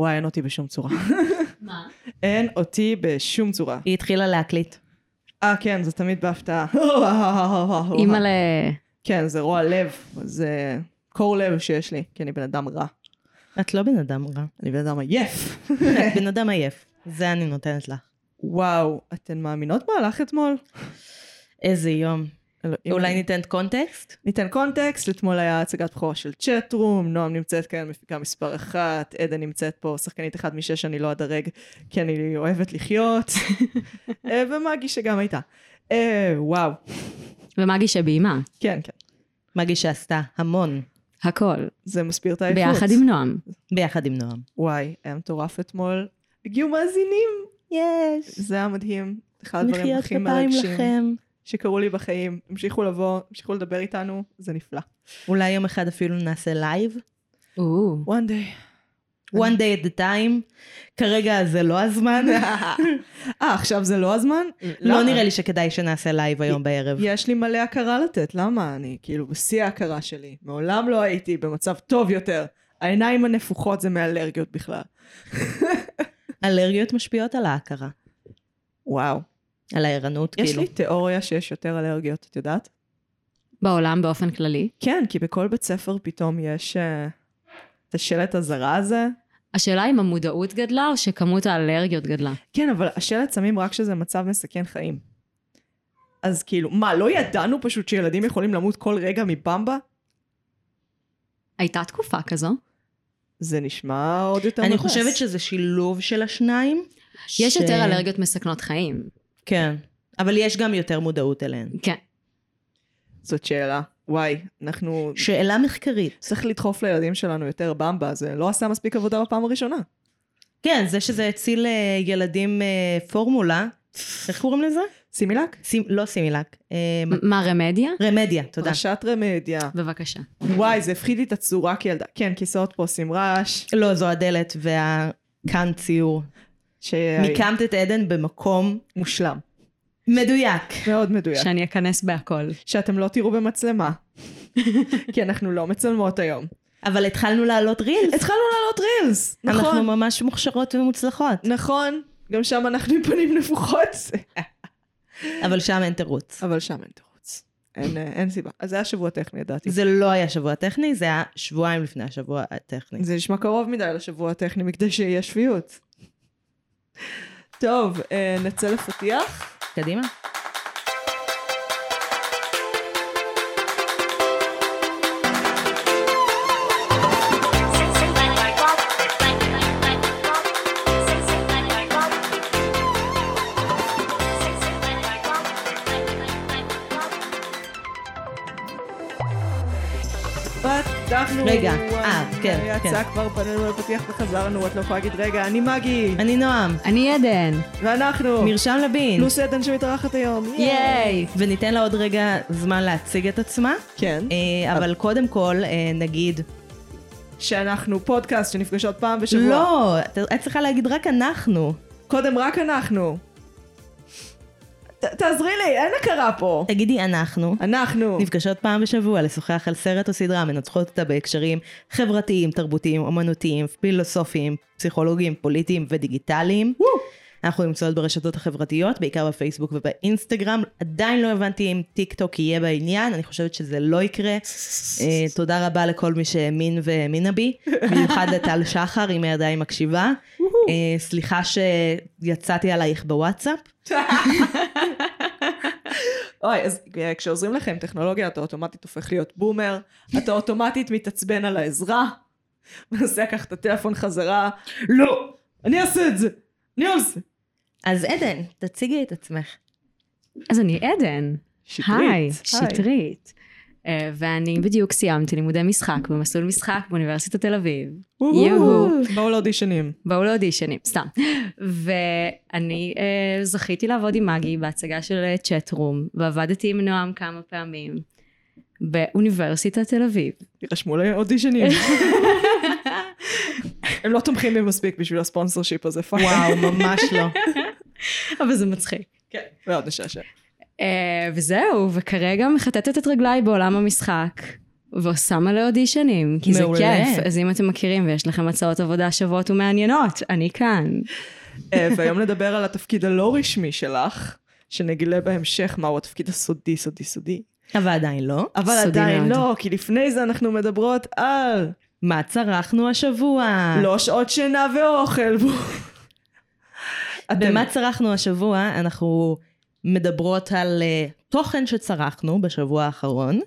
וואי, אין אותי בשום צורה. מה? אין אותי בשום צורה. היא התחילה להקליט. אה, כן, זה תמיד בהפתעה. אימא ל... כן, זה רוע לב. זה קור לב שיש לי, כי אני בן אדם רע. את לא בן אדם רע. אני בן אדם עייף. את בן אדם עייף. זה אני נותנת לך. וואו, אתן מאמינות מה הלך אתמול? איזה יום. אולי ניתן קונטקסט? ניתן קונטקסט, אתמול היה הצגת בכורה של צ'טרום, נועם נמצאת כאן, מפיקה מספר אחת, עדן נמצאת פה, שחקנית אחת משש אני לא אדרג, כי אני אוהבת לחיות, אה, ומגי שגם הייתה. אה, וואו, ומגי שביימה. כן, כן, מגי שעשתה המון. הכל. זה מסביר את העייפות. ביחד עם נועם. ביחד עם נועם. וואי, היה מטורף אתמול. הגיעו מאזינים, יש. זה היה מדהים. אחד הדברים מחיאות הכי כפיים מרגשים לכם. שקרו לי בחיים. המשיכו לבוא, המשיכו לדבר איתנו, זה נפלא. אולי יום אחד אפילו נעשה live. או, one day. one day at a time. כרגע זה לא הזמן. אה, עכשיו זה לא הזמן? לא נראה לי שכדאי שנעשה live היום בערב. יש לי מלא הכרה לתת, למה? אני כאילו בשיא ההכרה שלי. מעולם לא הייתי במצב טוב יותר. העיניים הנפוחות זה מאלרגיות בכלל. אלרגיות משפיעות על ההכרה. וואו. על הערנות, יש כאילו. לי תיאוריה שיש יותר אלרגיות, את יודעת? בעולם באופן כללי. כן, כי בכל בית ספר פתאום יש אה, את השלט הזרה הזה. השאלה אם המודעות גדלה או שכמות האלרגיות גדלה. כן, אבל השלט שמים רק כשזה מצב מסכן חיים. אז כאילו, מה, לא ידענו פשוט שילדים יכולים למות כל רגע מבמבה? הייתה תקופה כזו. זה נשמע עוד יותר אני מבאס. חושבת שזה שילוב של השניים. יש ש- יותר אלרגיות מסכנות חיים. כן. אבל יש גם יותר מודעות אליהן. כן. זאת שאלה. וואי, אנחנו... שאלה מחקרית. צריך לדחוף לילדים שלנו יותר במבה, זה לא עשה מספיק עבודה בפעם הראשונה. כן, זה שזה הציל אה, ילדים אה, פורמולה, איך קוראים לזה? סימילק? סימ, לא סימילק, אה, מה, רמדיה? רמדיה, תודה. ראשת רמדיה. בבקשה. וואי, זה הפחיד לי את הצורה כילדה. כן, כיסאות פה עושים רעש. לא, זו הדלת והכאן ציור. ש... מיקמת את עדן במקום מושלם. מדויק. מאוד מדויק. שאני אכנס בהכל. שאתם לא תראו במצלמה. כי אנחנו לא מצלמות היום. אבל התחלנו לעלות רילס. התחלנו לעלות רילס. אנחנו נכון. ממש מוכשרות ומוצלחות. נכון. גם שם אנחנו עם פנים נפוחות. אבל שם אין תירוץ. אבל שם אין תירוץ. אין, אה, אין סיבה. אז זה היה שבוע טכני, ידעתי. זה לא היה שבוע טכני, זה היה שבועיים לפני השבוע הטכני. זה נשמע קרוב מדי לשבוע הטכני מכדי שיהיה שפיות. טוב, אה, נצא לפתיח. קדימה. פתחנו. רגע, אה, כן, יצא כן. כבר, פנינו לפתיח וחזרנו, את לא יכולה להגיד, רגע, אני מגי, אני נועם, אני עדן. ואנחנו, מרשם לבין. פלוס עדן שמתארחת היום. ייי! וניתן לה עוד רגע זמן להציג את עצמה, כן, אה, אבל קודם כל אה, נגיד, שאנחנו פודקאסט שנפגשות פעם בשבוע. לא, את צריכה להגיד רק אנחנו. קודם רק אנחנו. תעזרי לי, אין הכרה פה. תגידי אנחנו. אנחנו. נפגשות פעם בשבוע לשוחח על סרט או סדרה, מנצחות אותה בהקשרים חברתיים, תרבותיים, אומנותיים, פילוסופיים, פסיכולוגיים, פוליטיים ודיגיטליים. אנחנו נמצאות ברשתות החברתיות, בעיקר בפייסבוק ובאינסטגרם. עדיין לא הבנתי אם טיק טוק יהיה בעניין, אני חושבת שזה לא יקרה. אה, תודה רבה לכל מי שהאמין והאמינה בי, במיוחד לטל שחר, אם היא עדיין מקשיבה. אה, סליחה שיצאתי עלייך בוואטסאפ. אוי, אז אה, כשעוזרים לך עם טכנולוגיה, אתה אוטומטית הופך להיות בומר, אתה אוטומטית מתעצבן על העזרה, מנסה לקחת את הטלפון חזרה, לא, אני אעשה את זה, אני עושה. אז עדן, תציגי את עצמך. אז אני עדן. שטרית. היי, שטרית. אה, ואני בדיוק סיימתי לימודי משחק במסלול משחק באוניברסיטת תל אביב. יוהו. באו לאודישנים. באו לאודישנים, סתם. ואני אה, זכיתי לעבוד עם מגי בהצגה של צ'טרום, ועבדתי עם נועם כמה פעמים באוניברסיטת תל אביב. יירשמו לאודישנים. הם לא תומכים בי מספיק בשביל ה sponsorship הזה, fuck. וואו, ממש לא. אבל זה מצחיק. כן, מאוד משעשע. אה, וזהו, וכרגע מחטטת את רגליי בעולם המשחק. ועושה מלא אודישנים, כי מעולה. זה כיף. אז אם אתם מכירים ויש לכם הצעות עבודה שוות ומעניינות, אני כאן. אה, והיום נדבר על התפקיד הלא רשמי שלך, שנגלה בהמשך מהו התפקיד הסודי, סודי, סודי. אבל עדיין לא. אבל עדיין מאוד. לא, כי לפני זה אנחנו מדברות על מה צרכנו השבוע? לא שעות שינה ואוכל. במה צרכנו השבוע? אנחנו מדברות על uh, תוכן שצרכנו בשבוע האחרון.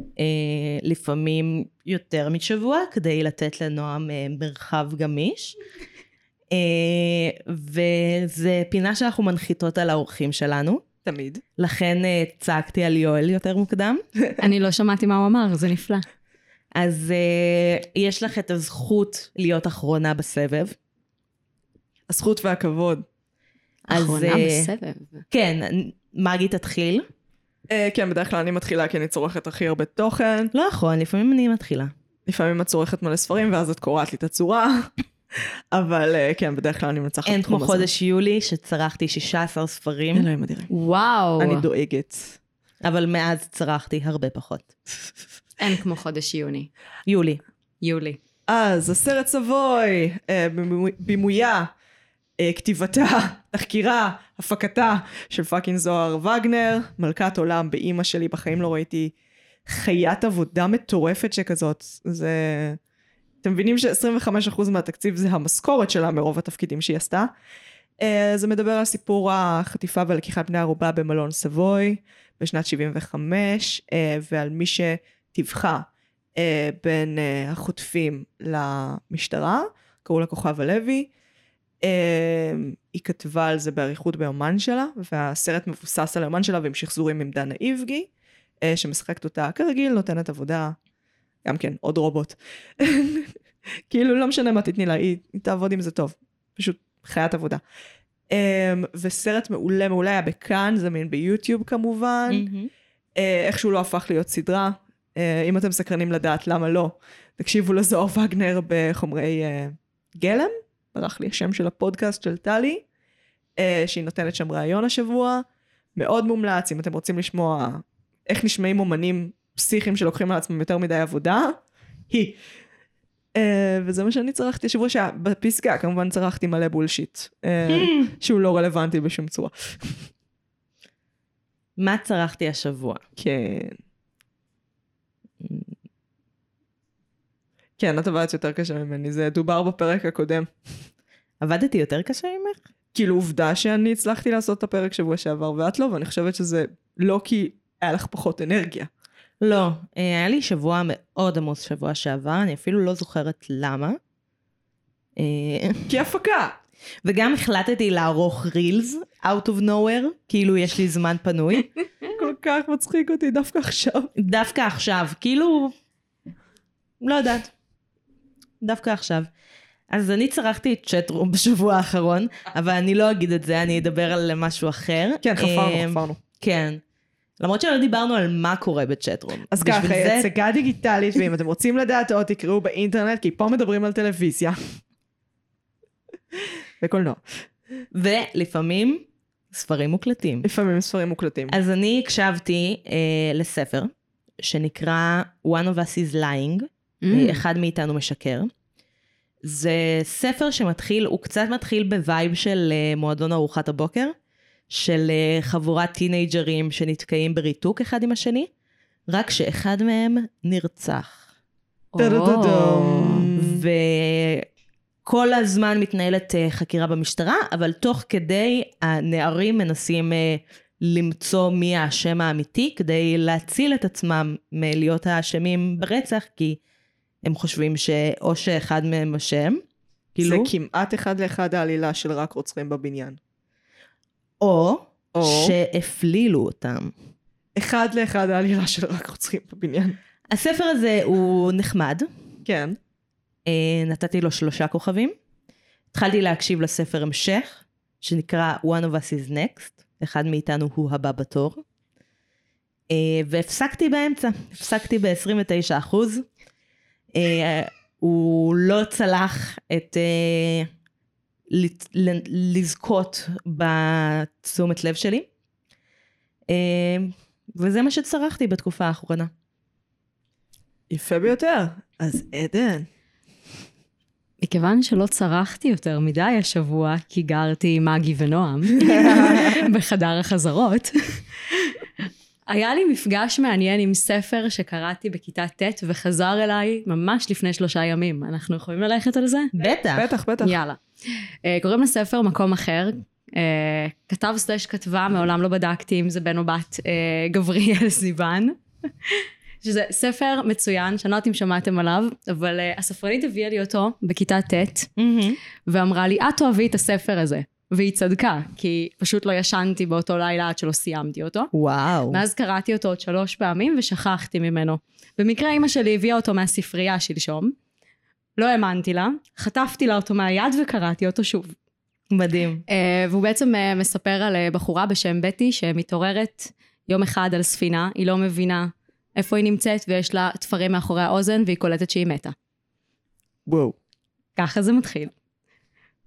Uh, לפעמים יותר משבוע, כדי לתת לנועם uh, מרחב גמיש. Uh, וזה פינה שאנחנו מנחיתות על האורחים שלנו. תמיד. לכן uh, צעקתי על יואל יותר מוקדם. אני לא שמעתי מה הוא אמר, זה נפלא. אז uh, יש לך את הזכות להיות אחרונה בסבב. הזכות והכבוד. אז אחרונה אה, בסבב. כן, מגי תתחיל. אה, כן, בדרך כלל אני מתחילה כי אני צורכת הכי הרבה תוכן. לא נכון, לפעמים אני מתחילה. לפעמים את צורכת מלא ספרים ואז את קורעת לי את הצורה. אבל אה, כן, בדרך כלל אני מנצחת אין כמו. חודש יולי שצרכתי 16 ספרים, אלוהים אדירים. וואו. אני דואגת. אבל מאז צרכתי הרבה פחות. אין כמו חודש יוני. יולי. יולי. אז הסרט סבוי, אה, בימוי- בימויה, אה, כתיבתה, תחקירה, הפקתה של fucking זוהר וגנר, מלכת עולם באימא שלי, בחיים לא ראיתי חיית עבודה מטורפת שכזאת. זה... אתם מבינים ש-25% מהתקציב זה המשכורת שלה מרוב התפקידים שהיא עשתה. אה, זה מדבר על סיפור החטיפה ולקיחת בני ערובה במלון סבוי בשנת 75, אה, ועל מי שטיווחה אה, בין אה, החוטפים למשטרה, קראו לה כוכב הלוי. אה, היא כתבה על זה באריכות ביומן שלה, והסרט מבוסס על היומן שלה ועם שחזורים עם דנה איבגי, אה, שמשחקת אותה כרגיל, נותנת עבודה, גם כן, עוד רובוט. כאילו, לא משנה מה תתני לה, היא, היא תעבוד עם זה טוב. פשוט חיית עבודה. אה, וסרט מעולה מעולה היה בכאן, זמין ביוטיוב כמובן. אה, איכשהו לא הפך להיות סדרה. אה, אם אתם סקרנים לדעת למה לא, תקשיבו לזוהר וגנר בחומרי גלם, ברח לי השם של הפודקאסט של טלי, אה, שהיא נותנת שם ראיון השבוע. מאוד מומלץ, אם אתם רוצים לשמוע איך נשמעים אומנים פסיכיים שלוקחים על עצמם יותר מדי עבודה, היא. אה, וזה מה שאני צרכתי השבוע שהיה בפסגה, כמובן צרכתי מלא בולשיט, אה, שהוא לא רלוונטי בשום צורה. מה צרכתי השבוע? כן. כן, את עבדת יותר קשה ממני, זה דובר בפרק הקודם. עבדתי יותר קשה ממך? כאילו עובדה שאני הצלחתי לעשות את הפרק שבוע שעבר ואת לא, ואני חושבת שזה לא כי היה לך פחות אנרגיה. לא, אה, היה לי שבוע מאוד עמוס שבוע שעבר, אני אפילו לא זוכרת למה. אה, כי הפקה. וגם החלטתי לערוך רילס, out of nowhere, כאילו יש לי זמן פנוי. כל כך מצחיק אותי דווקא עכשיו. דווקא עכשיו, כאילו, לא יודעת, דווקא עכשיו. אז אני צרכתי את צ'טרום בשבוע האחרון, אבל אני לא אגיד את זה, אני אדבר על משהו אחר. כן, חפרנו, אה, חפרנו. כן. למרות שלא דיברנו על מה קורה בצ'טרום. אז ככה, זה- הצגה דיגיטלית, ואם אתם רוצים לדעת עוד, תקראו באינטרנט, כי פה מדברים על טלוויזיה. וקולנוע. ולפעמים ספרים מוקלטים. לפעמים ספרים מוקלטים. אז אני הקשבתי אה, לספר שנקרא One of Us is Lying, אממ. אה, אחד מאיתנו משקר. זה ספר שמתחיל, הוא קצת מתחיל ב vibe של אה, מועדון ארוחת הבוקר, של אה, חבורת טינאייג'רים שנתקעים בריתוק אחד עם השני, רק שאחד מהם נרצח. וכל הזמן מתנהלת חקירה במשטרה, אבל תוך כדי הנערים מנסים למצוא מי האשם האמיתי, כדי להציל את עצמם מלהיות האשמים ברצח, כי הם חושבים שאו שאחד מהם אשם, זה כאילו, כמעט אחד לאחד העלילה של רק רוצחים בבניין. או או שהפלילו אותם. אחד לאחד העלילה של רק רוצחים בבניין. הספר הזה הוא נחמד, כן. אה, נתתי לו שלושה כוכבים. התחלתי להקשיב לספר המשך, שנקרא One of Us is Next, אחד מאיתנו הוא הבא בתור. אה, והפסקתי באמצע, הפסקתי ב-29 אחוז. אה, הוא לא צלח את אה, לזכות בתשומת לב שלי. אה, וזה מה שצרכתי בתקופה האחרונה. יפה ביותר. אז עדן. מכיוון שלא צרחתי יותר מדי השבוע, כי גרתי עם מגי ונועם בחדר החזרות, היה לי מפגש מעניין עם ספר שקראתי בכיתה ט' וחזר אליי ממש לפני שלושה ימים. אנחנו יכולים ללכת על זה? בטח. בטח, בטח. יאללה. אה, קוראים לספר מקום אחר. אה, כתב סלש כתבה, מעולם לא בדקתי אם זה בן או בת, אה, גבריאל סיוון. שזה ספר מצוין, שאני לא יודעת אם שמעתם עליו, אבל הספרנית הביאה לי אותו בכיתה ט'. ואמרה לי, את תאהבי את הספר הזה. והיא צדקה, כי פשוט לא ישנתי באותו לילה עד שלא סיימתי אותו. וואו. מאז קראתי אותו עוד שלוש פעמים ושכחתי ממנו. במקרה אימא שלי הביאה אותו מהספרייה שלשום. לא האמנתי לה, חטפתי לה אותו מהיד וקראתי אותו שוב. מדהים. Uh, והוא בעצם uh, מספר על uh, בחורה בשם בטי שמתעוררת יום אחד על ספינה, היא לא מבינה איפה היא נמצאת ויש לה תפרים מאחורי האוזן והיא קולטת שהיא מתה. וואו, ככה זה מתחיל.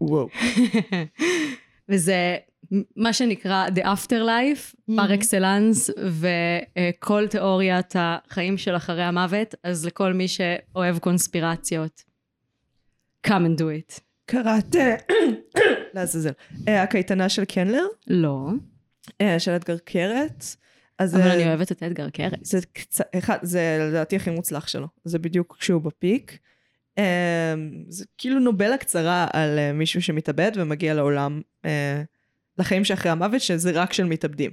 וואו. וזה מה שנקרא The Afterlife, פר אקסלנס, וכל תיאוריית החיים של אחרי המוות, אז לכל מי שאוהב קונספירציות, come and do it. קראת... לעזאזל. אה, הקייטנה של קנלר, לא, אה, של אדגר קרת. אז אבל אה, אני אוהבת את אדגר קרת. זה קצת, אחד, זה לדעתי הכי מוצלח שלו. זה בדיוק כשהוא בפיק. אה, זה כאילו נובלה קצרה על אה, מישהו שמתאבד ומגיע לעולם, אה, לחיים שאחרי המוות, שזה רק של מתאבדים.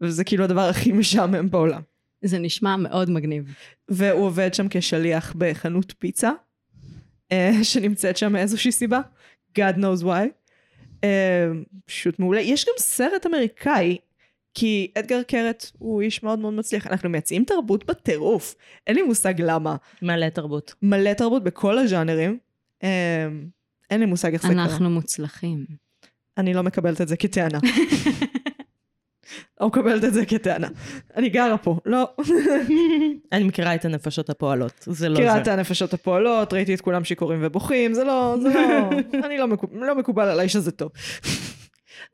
וזה כאילו הדבר הכי משעמם בעולם. זה נשמע מאוד מגניב. והוא עובד שם כשליח בחנות פיצה, אה, שנמצאת שם מאיזושהי סיבה. God knows why. אה, פשוט מעולה. יש גם סרט אמריקאי, כי אדגר קרת הוא איש מאוד מאוד מצליח. אנחנו מייצאים תרבות בטירוף. אין לי מושג למה. מלא תרבות. מלא תרבות בכל הז'אנרים. אה, אין לי מושג איך זה קרה. אנחנו מוצלחים. אני לא מקבלת את זה כטענה. לא מקבלת את זה כטענה. אני גרה פה, לא. אני מכירה את הנפשות הפועלות, זה לא מכירה את זה. הנפשות הפועלות, ראיתי את כולם שיכורים ובוכים, זה לא, זה לא, אני לא, מקוב, לא מקובל עליי שזה טוב.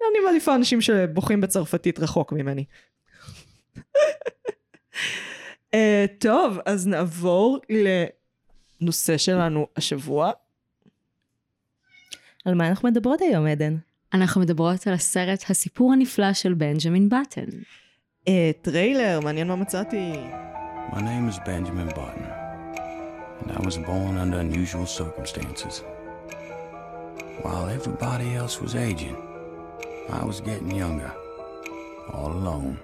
אני מעדיפה אנשים שבוכים בצרפתית רחוק ממני. uh, טוב, אז נעבור לנושא שלנו השבוע. על מה אנחנו מדברות היום, עדן? אנחנו מדברות על הסרט הסיפור הנפלא של בנג'מין באטן. Uh, טריילר, מעניין מה מצאתי. My name is Benjamin Button, and I was born under unusual circumstances. While everybody else was aging, I was getting younger, all alone.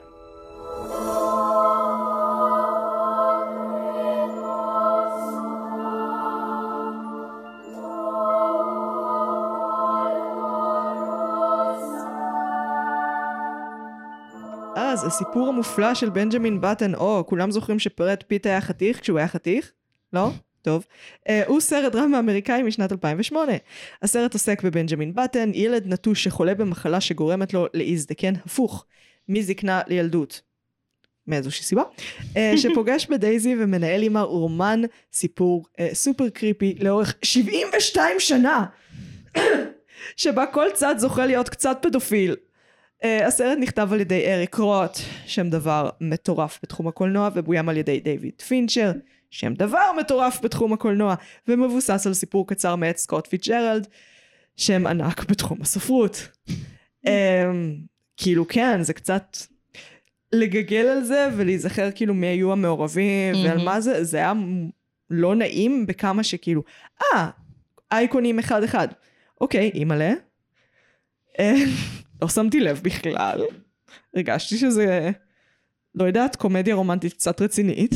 אה, זה הסיפור המופלא של בנג'מין בטן. או, כולם זוכרים שבראד פיט היה חתיך כשהוא היה חתיך? לא? טוב. אה, הוא סרט דרמה אמריקאי משנת 2008. הסרט עוסק בבנג'מין בטן, ילד נטוש שחולה במחלה שגורמת לו להזדקן הפוך, מזקנה לילדות. מאיזושהי סיבה, אה, שפוגש בדייזי ומנהל עימה רומן סיפור אה, super creepy לאורך 72 שנה, שבה כל צד זוכה להיות קצת פדופיל. אה, הסרט נכתב על ידי אריק רוט, שם דבר מטורף בתחום הקולנוע, ובוים על ידי דיוויד פינצ'ר, שם דבר מטורף בתחום הקולנוע, ומבוסס על סיפור קצר מאת סקוט פיצג'רלד, שם ענק בתחום הספרות. אמ, כאילו כן, זה קצת לגגל על זה ולהיזכר כאילו מי היו המעורבים והכל מהמם. מה זה, זה היה לא נעים בכמה שכאילו, אה, אייקונים אחד אחד. אוקיי, אימא'לה. אה, לא שמתי לב בכלל. הרגשתי שזה, לא יודעת, קומדיה רומנטית קצת רצינית.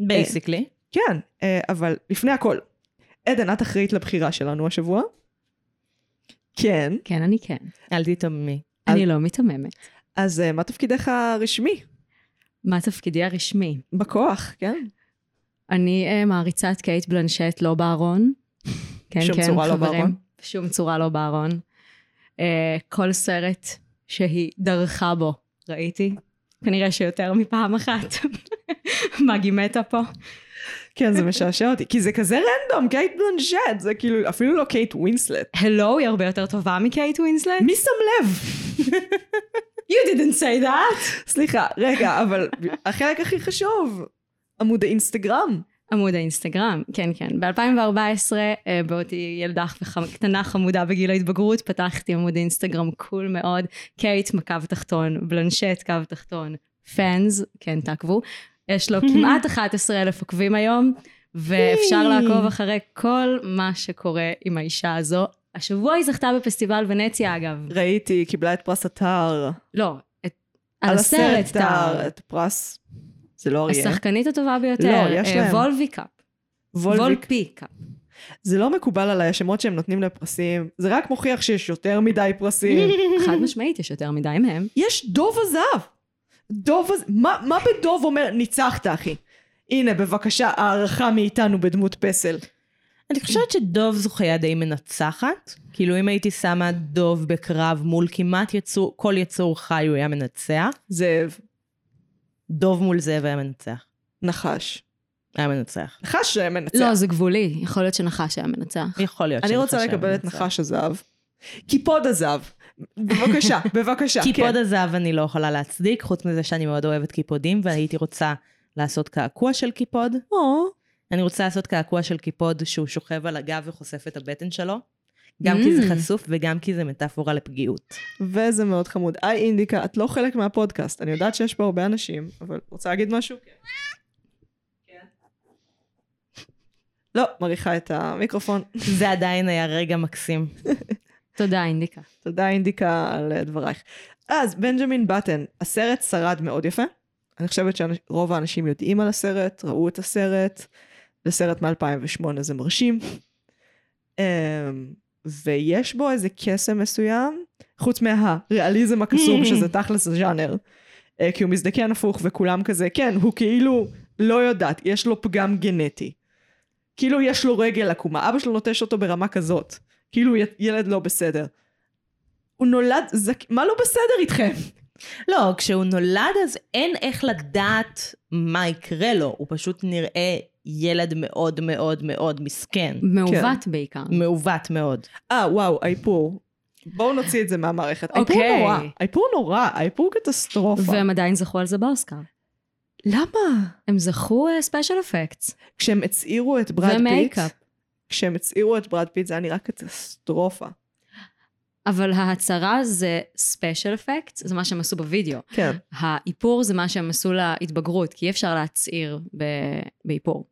בייסיקלי. כן, אה, אבל לפני הכל, עדן, את אחראית לבחירה שלנו השבוע? כן. כן, אני כן. אל תתעממי. אני לא מיתממת. אז אה, מה תפקידך הרשמי? מה תפקידי הרשמי? בכוח, כן? אני אה, מעריצה את קייט בלנשט לא בארון. כן, שום כן, צורה לא חברים. בארון. שום צורה לא בארון. אה, כל סרט שהיא דרכה בו, ראיתי. כנראה שיותר מפעם אחת. מגי מתה פה. כן, זה משעשע אותי. כי זה כזה random, קייט בלנשט, זה כאילו, אפילו לא קייט ווינסלט. הלו, היא הרבה יותר טובה מקייט ווינסלט? מי שם לב? You didn't say that! סליחה, רגע, אבל החלק הכי חשוב, עמוד האינסטגרם. עמוד האינסטגרם, כן כן. ב-2014, אה, בעודי ילדה קטנה חמודה בגיל ההתבגרות, פתחתי עמוד אינסטגרם cool מאוד, קייט, קו תחתון, בלנשט, קו תחתון, fans, כן, תעקבו. יש לו כמעט 11 אלף עוקבים היום, ואפשר לעקוב אחרי כל מה שקורה עם האישה הזו. השבוע היא זכתה בפסטיבל ונציה אגב. ראיתי, קיבלה את פרס אתר. לא, את, על הסרט טאר. את פרס. זה לא אריה. השחקנית הטובה ביותר. לא, יש אה, להם. Volpi Cup. וולביק. Volpi Cup. זה לא מקובל עליי, השמות שהם נותנים לפרסים. זה רק מוכיח שיש יותר מדי פרסים. חד משמעית, יש יותר מדי מהם. יש דוב הזהב. דוב הזהב. מה, מה בדוב אומר, ניצחת אחי? הנה, בבקשה, הערכה מאיתנו בדמות פסל. אני חושבת שדוב זו חיה די מנצחת. כאילו אם הייתי שמה דוב בקרב מול כמעט יצור, כל יצור חי הוא היה מנצח. זאב, דוב מול זאב היה מנצח. נחש. היה מנצח. נחש היה מנצח. לא, זה גבולי. יכול להיות שנחש היה מנצח. יכול להיות אני שנחש רוצה היה לקבל את מנצח. נחש הזהב. קיפוד הזהב. בבקשה, בבקשה. קיפוד כן. הזהב אני לא יכולה להצדיק, חוץ מזה שאני מאוד אוהבת קיפודים, והייתי רוצה לעשות קעקוע של קיפוד. או, אני רוצה לעשות קעקוע של קיפוד שהוא שוכב על הגב וחושף את הבטן שלו. גם כי זה מממ. חשוף וגם כי זה מטאפורה לפגיעות. וזה מאוד חמוד. היי אינדיקה, את לא חלק מהפודקאסט. אני יודעת שיש פה הרבה אנשים, אבל רוצה להגיד משהו? כן. לא, מריחה את המיקרופון. זה עדיין היה רגע מקסים. תודה, אינדיקה. תודה אינדיקה על דברייך. אז בנג'מין בטן, הסרט שרד מאוד יפה. אני חושבת שרוב האנשים יודעים על הסרט, ראו את הסרט. זה סרט מ-2008, זה מרשים. ויש בו איזה קסם מסוים, חוץ מהריאליזם הקסום, שזה תכלס הז'אנר. אה, כי הוא מזדקן הפוך וכולם כזה, כן, הוא כאילו, לא יודעת, יש לו פגם גנטי. כאילו יש לו רגל עקומה, אבא שלו נוטש אותו ברמה כזאת. כאילו ילד לא בסדר. הוא נולד, זק... מה לא בסדר איתכם? לא, כשהוא נולד אז אין איך לדעת מה יקרה לו, הוא פשוט נראה ילד מאוד מאוד מאוד מסכן. מעוות בעיקר. מעוות מאוד. אה, וואו, האיפור. בואו נוציא את זה מהמערכת. האיפור אוקיי. נורא, האיפור נורא, האיפור קטסטרופה. והם עדיין זכו על זה באוסקר. למה? הם זכו special effects. כשהם הצעירו את ברד פיט, ומייקאפ. כשהם הצעירו את ברד פיט זה היה נראה קטסטרופה. אבל ההצערה זה special effects, זה מה שהם עשו בווידאו. כן. האיפור זה מה שהם עשו להתבגרות, כי אי אפשר להצעיר ב- באיפור.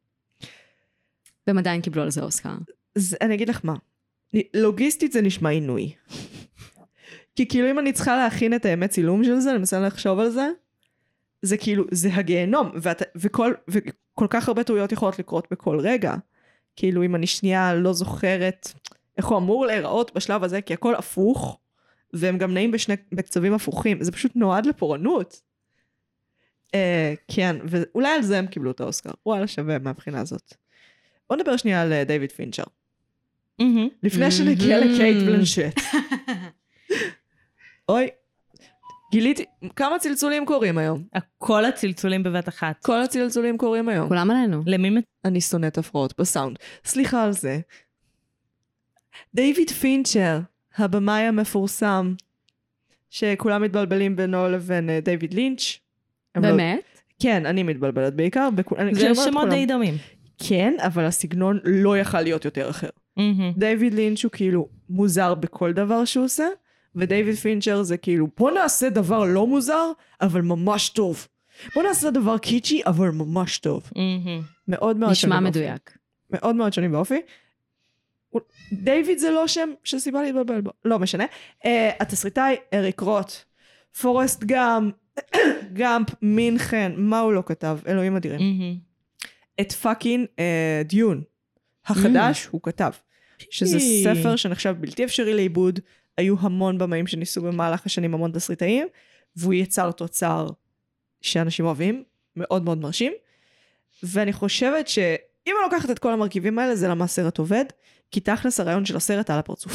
והם עדיין קיבלו על זה אוסקר. זה, אני אגיד לך מה, לוגיסטית זה נשמע עינוי. כי כאילו אם אני צריכה להכין את האמת צילום של זה, אני מנסה לחשוב על זה, זה כאילו, זה הגיהנום, ואת, וכל, וכל כך הרבה טעויות יכולות לקרות בכל רגע. כאילו אם אני שנייה לא זוכרת איך הוא אמור להיראות בשלב הזה, כי הכל הפוך, והם גם נעים בשני, בקצבים הפוכים, זה פשוט נועד לפורענות. אה, כן, ואולי על זה הם קיבלו את האוסקר, וואלה שווה מהבחינה הזאת. בוא נדבר שנייה על אה, דיוויד פינצ'ר. לפני שנגיע לקייט בלנשט. אוי, גיליתי, כמה צלצולים קורים היום? כל הצלצולים בבת אחת. כל הצלצולים קורים היום. כולם עלינו. למי מת... אני שונאת הפרעות בסאונד. סליחה על זה. דיוויד פינצ'ר, הבמאי המפורסם, שכולם מתבלבלים בינו לבין אה, דיוויד לינץ'. לא- באמת? כן, אני מתבלבלת בעיקר. זה שמות די דומים. כן, אבל הסגנון לא יכל להיות יותר אחר. דיוויד לינץ' הוא כאילו מוזר בכל דבר שהוא עושה, ודייוויד פינצ'ר זה כאילו, בוא נעשה דבר לא מוזר, אבל ממש טוב. בוא נעשה דבר קיצ'י, אבל ממש טוב. מאוד מאוד נשמע שונים באופי. מדויק. מאוד מאוד שונים באופי. דיוויד זה לא שם של סיבה להתבלבל בו, לא משנה. אה, התסריטאי אריק רוט, פורסט גאמפ, גאמפ, מינכן, מה הוא לא כתב? אלוהים אדירים. את fucking אה, Dune החדש הוא כתב. שזה. ספר שנחשב בלתי אפשרי לעיבוד, היו המון במאים שניסו במהלך השנים המון תסריטאים, והוא יצר תוצר שאנשים אוהבים, מאוד מאוד מרשים. ואני חושבת שאם אני לוקחת את כל המרכיבים האלה, זה למה הסרט עובד, כי תכלס הרעיון של הסרט על הפרצוף.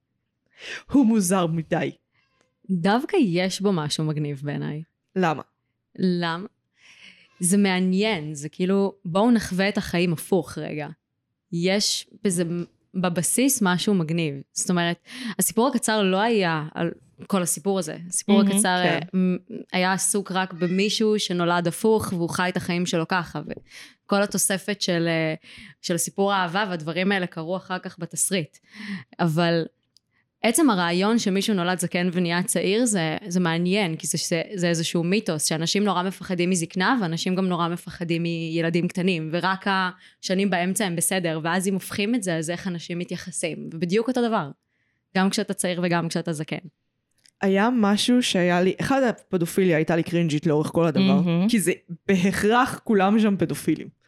הוא מוזר מדי. דווקא יש בו משהו מגניב בעיניי. למה? למה? זה מעניין, זה כאילו, בואו נחווה את החיים הפוך רגע. יש בזה בבסיס משהו מגניב. זאת אומרת, הסיפור הקצר לא היה על כל הסיפור הזה. הסיפור מהמם, הקצר כן. אה, היה עסוק רק במישהו שנולד הפוך והוא חי את החיים שלו ככה. וכל התוספת של, אה, של סיפור האהבה והדברים האלה קרו אחר כך בתסריט. אבל עצם הרעיון שמישהו נולד זקן ונהיה צעיר זה, זה מעניין, כי זה, זה, זה איזשהו מיתוס, שאנשים נורא מפחדים מזקנה, ואנשים גם נורא מפחדים מילדים קטנים, ורק השנים באמצע הם בסדר, ואז אם הופכים את זה, אז איך אנשים מתייחסים. ובדיוק אותו דבר, גם כשאתה צעיר וגם כשאתה זקן. היה משהו שהיה לי, אחד הפדופיליה הייתה לי קרינג'ית לאורך כל הדבר, מהמם. כי זה בהכרח כולם שם פדופילים.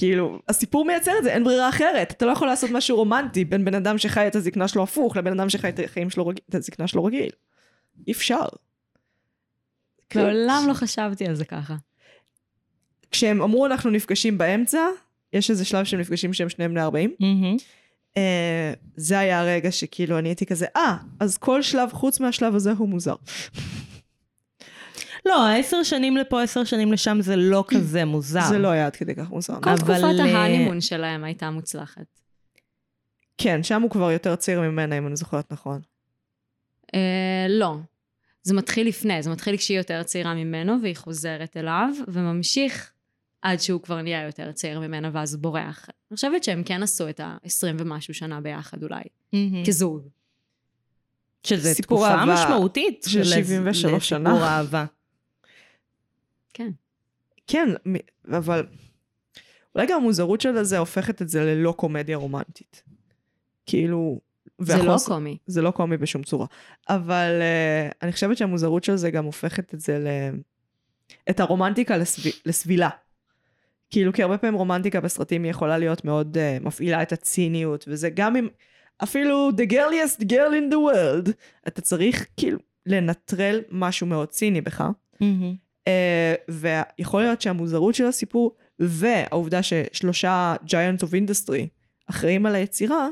כאילו, הסיפור מייצר את זה, אין ברירה אחרת. אתה לא יכול לעשות משהו רומנטי בין בן אדם שחי את הזקנה שלו הפוך לבין אדם שחי את החיים שלו רגיל, את הזקנה שלו רגיל. אי אפשר. מעולם לא חשבתי על זה ככה. כשהם אמרו אנחנו נפגשים באמצע, יש איזה שלב שהם נפגשים שהם שניהם בני 40. מהמם. אה, זה היה הרגע שכאילו אני הייתי כזה, אה, אז כל שלב חוץ מהשלב הזה הוא מוזר. לא, עשר שנים לפה, עשר שנים לשם זה לא כזה מוזר. זה לא היה עד כדי כך מוזר. כל אבל, תקופת אה, ההנימון שלהם הייתה מוצלחת. כן, שם הוא כבר יותר צעיר ממנה, אם אני זוכרת נכון. אה, לא. זה מתחיל לפני, זה מתחיל כשהיא יותר צעירה ממנו והיא חוזרת אליו, וממשיך עד שהוא כבר נהיה יותר צעיר ממנה ואז הוא בורח. אני חושבת שהם כן עשו את ה-20 ומשהו שנה ביחד אולי, מהמם. כזוג. שזה סיפור תקופה אהבה משמעותית. של לס- 73 שנה. לסיפור אהבה. כן. אבל אולי גם המוזרות של זה הופכת את זה ללא קומדיה רומנטית. כאילו... זה לא והחוס- קומי. זה לא קומי בשום צורה. אבל uh, אני חושבת שהמוזרות של זה גם הופכת את זה ל... את הרומנטיקה לסב... לסבילה. כאילו, כי הרבה פעמים רומנטיקה בסרטים היא יכולה להיות מאוד uh, מפעילה את הציניות, וזה גם אם... אפילו the girliest girl in the world, אתה צריך כאילו לנטרל משהו מאוד ציני בך. מהמם. Uh, ויכול להיות שהמוזרות של הסיפור והעובדה ששלושה giants of industry אחראים על היצירה,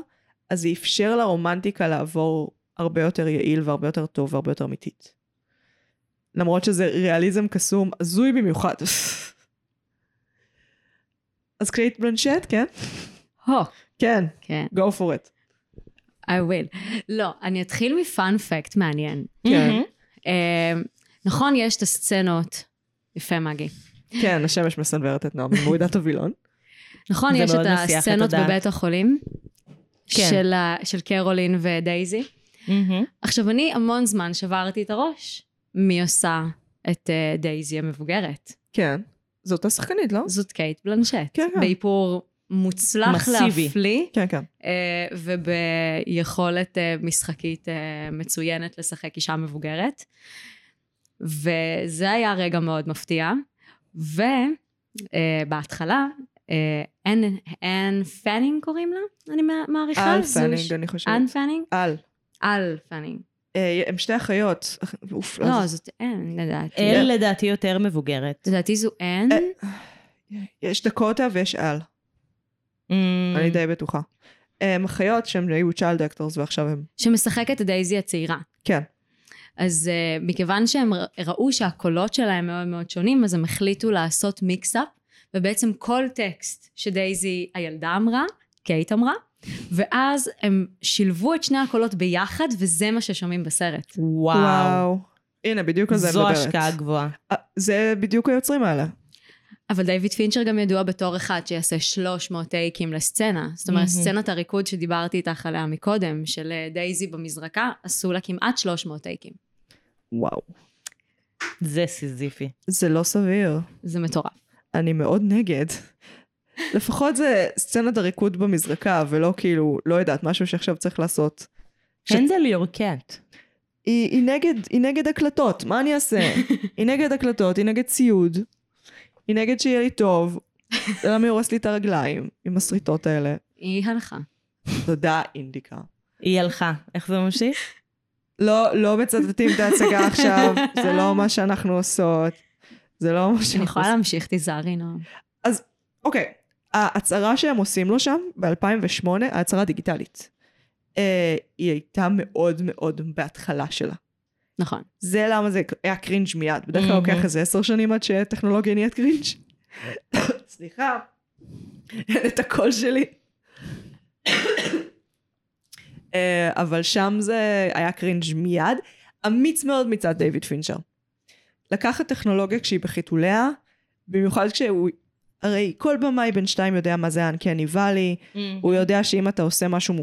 אז זה אפשר לרומנטיקה לעבור הרבה יותר יעיל והרבה יותר טוב והרבה יותר אמיתית. למרות שזה ריאליזם קסום הזוי במיוחד. אז קייט בלנשט, כן? הו, כן, כן, go for it. I will. לא, אני אתחיל מ fun fact מעניין. כן. מהמם. אה, נכון, יש את הסצנות, יפה מגי. כן, השמש מסנוורת את נועם, את הווילון. נכון, יש את הסצנות. בבית החולים, כן. של, ה- של קרולין ודייזי. מהמם. עכשיו, אני המון זמן שברתי את הראש. מי עושה את אה, דייזי המבוגרת? כן. זאת השחקנית, לא? זאת קייט בלנשט. כן, כן. באיפור מוצלח מסיבי. להפליא, כן, כן. אה, וביכולת אה, משחקית מצוינת לשחק אישה מבוגרת. וזה היה רגע מאוד מפתיע. ובהתחלה, אן אן פנינג קוראים לה? אני מע- מעריכה. אל פנינג, אני חושבת. אן פנינג? אל. אל פנינג. הם שתי אחיות. אוף, לא, זאת אן, לדעתי. אל לדעתי יותר מבוגרת. לדעתי זו אן. אה, יש דקוטה ויש אל, מהמם. אני די בטוחה. הם אחיות שהם היו child actors ועכשיו הם... שמשחקת את דייזי הצעירה. כן. אז אה, מכיוון שהם ראו שהקולות שלהם מאוד מאוד שונים, אז הם החליטו לעשות mix-up, ובעצם כל טקסט שדייזי הילדה אמרה, קייט אמרה, ואז הם שילבו את שני הקולות ביחד, וזה מה ששומעים בסרט. וואו. הנה, בדיוק על זה אני זו מדברת. השקעה גבוהה. אה, זה בדיוק היוצרים האלה. אבל דיוויד פינצ'ר גם ידוע בתור אחד שיעשה 300 טייקים לסצנה. זאת אומרת, מהמם. סצנת הריקוד שדיברתי איתך עליה מקודם, של אה, דייזי במזרקה, עשו לה כמעט 300 טייקים. וואו. זה סיזיפי. זה לא סביר. זה מטורף. אני מאוד נגד. לפחות זה סצנת הריקוד במזרקה, ולא כאילו, לא יודעת, משהו שעכשיו צריך לעשות. הנדל יור קאט. היא, היא, נגד, היא נגד הקלטות, מה אני אעשה? היא נגד הקלטות, היא נגד ציוד, היא נגד שיהיה לי טוב. זה למה היא הורס לי את הרגליים עם השריטות האלה. היא הלכה. תודה, אינדיקה. היא הלכה. איך זה ממשיך? לא, לא מצטטים את ההצגה עכשיו, זה לא מה שאנחנו עושות. זה לא מה אני שאנחנו יכולה עושים. להמשיך, תיזהרי נועם. אוקיי, ההצערה שהם עושים לו שם, ב-2008, ההצערה הדיגיטלית. אה, היא הייתה מאוד מאוד בהתחלה שלה. נכון. זה למה זה היה קרינג' מיד. בדרך כלל מהמם. לוקח איזה עשר שנים עד שטכנולוגיה נהיית קרינג'. סליחה, אין את הקול שלי. אה, אבל שם זה היה קרינג' מיד. אמיץ מאוד מצד דיוויד פינצ'ר. לקחת טכנולוגיה כשהיא בחיתוליה, במיוחד כשהוא... הרי כל במאי בן שתיים יודע מה זה uncanny valley, הוא יודע שאם אתה עושה משהו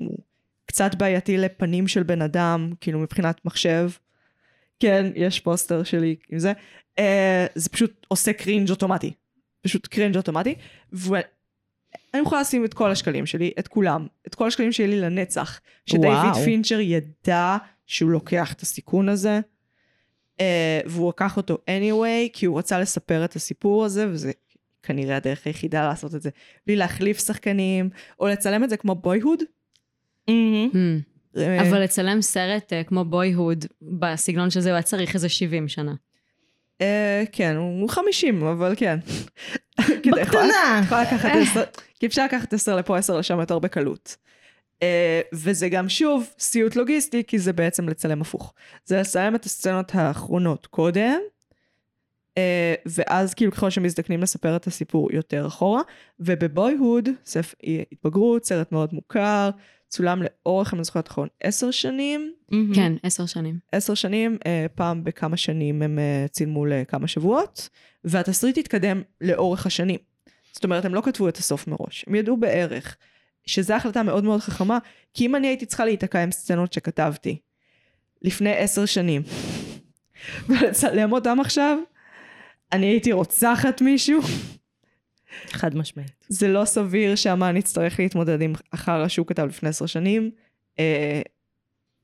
קצת בעייתי לפנים של בן אדם, כאילו מבחינת מחשב, כן, יש פוסטר שלי עם זה, אה, זה פשוט עושה קרינג' אוטומטי. פשוט קרינג' אוטומטי, ואני יכולה לשים את כל השקלים שלי, את כולם, את כל השקלים שלי לנצח, שדייוויד. פינצ'ר ידע שהוא לוקח את הסיכון הזה, אה, והוא לקח אותו anyway, כי הוא רצה לספר את הסיפור הזה, וזה כנראה הדרך היחידה לעשות את זה, בלי להחליף שחקנים, או לצלם את זה כמו בויהוד. מהמם. Hmm. אה, אבל לצלם סרט אה, כמו בויהוד, בסגנון של זה, הוא היה צריך איזה 70 שנה. אה, כן, הוא 50, אבל כן. בקטנה. עשר, כי אפשר לקחת עשר לפה, עשר לשם יותר בקלות. אה, וזה גם שוב סיוט לוגיסטי, כי זה בעצם לצלם הפוך. זה לצלם את הסצנות האחרונות קודם, אה, ואז כאילו ככל שמזדקנים לספר את הסיפור יותר אחורה, ובבויהוד, סף התבגרות, סרט מאוד מוכר, צולם לאורך, אם אני זוכרת נכון, עשר שנים. כן, עשר שנים. עשר שנים, אה, פעם בכמה שנים הם אה, צילמו לכמה שבועות, והתסריט התקדם לאורך השנים. זאת אומרת, הם לא כתבו את הסוף מראש, הם ידעו בערך, שזו החלטה מאוד מאוד חכמה, כי אם אני הייתי צריכה להיתקע עם סצנות שכתבתי לפני עשר שנים, ולצלם אותם עכשיו, אני הייתי רוצחת מישהו, חד משמעית. זה לא סביר שהאמן יצטרך להתמודד עם החרא שהוא כתב לפני עשר שנים. אה,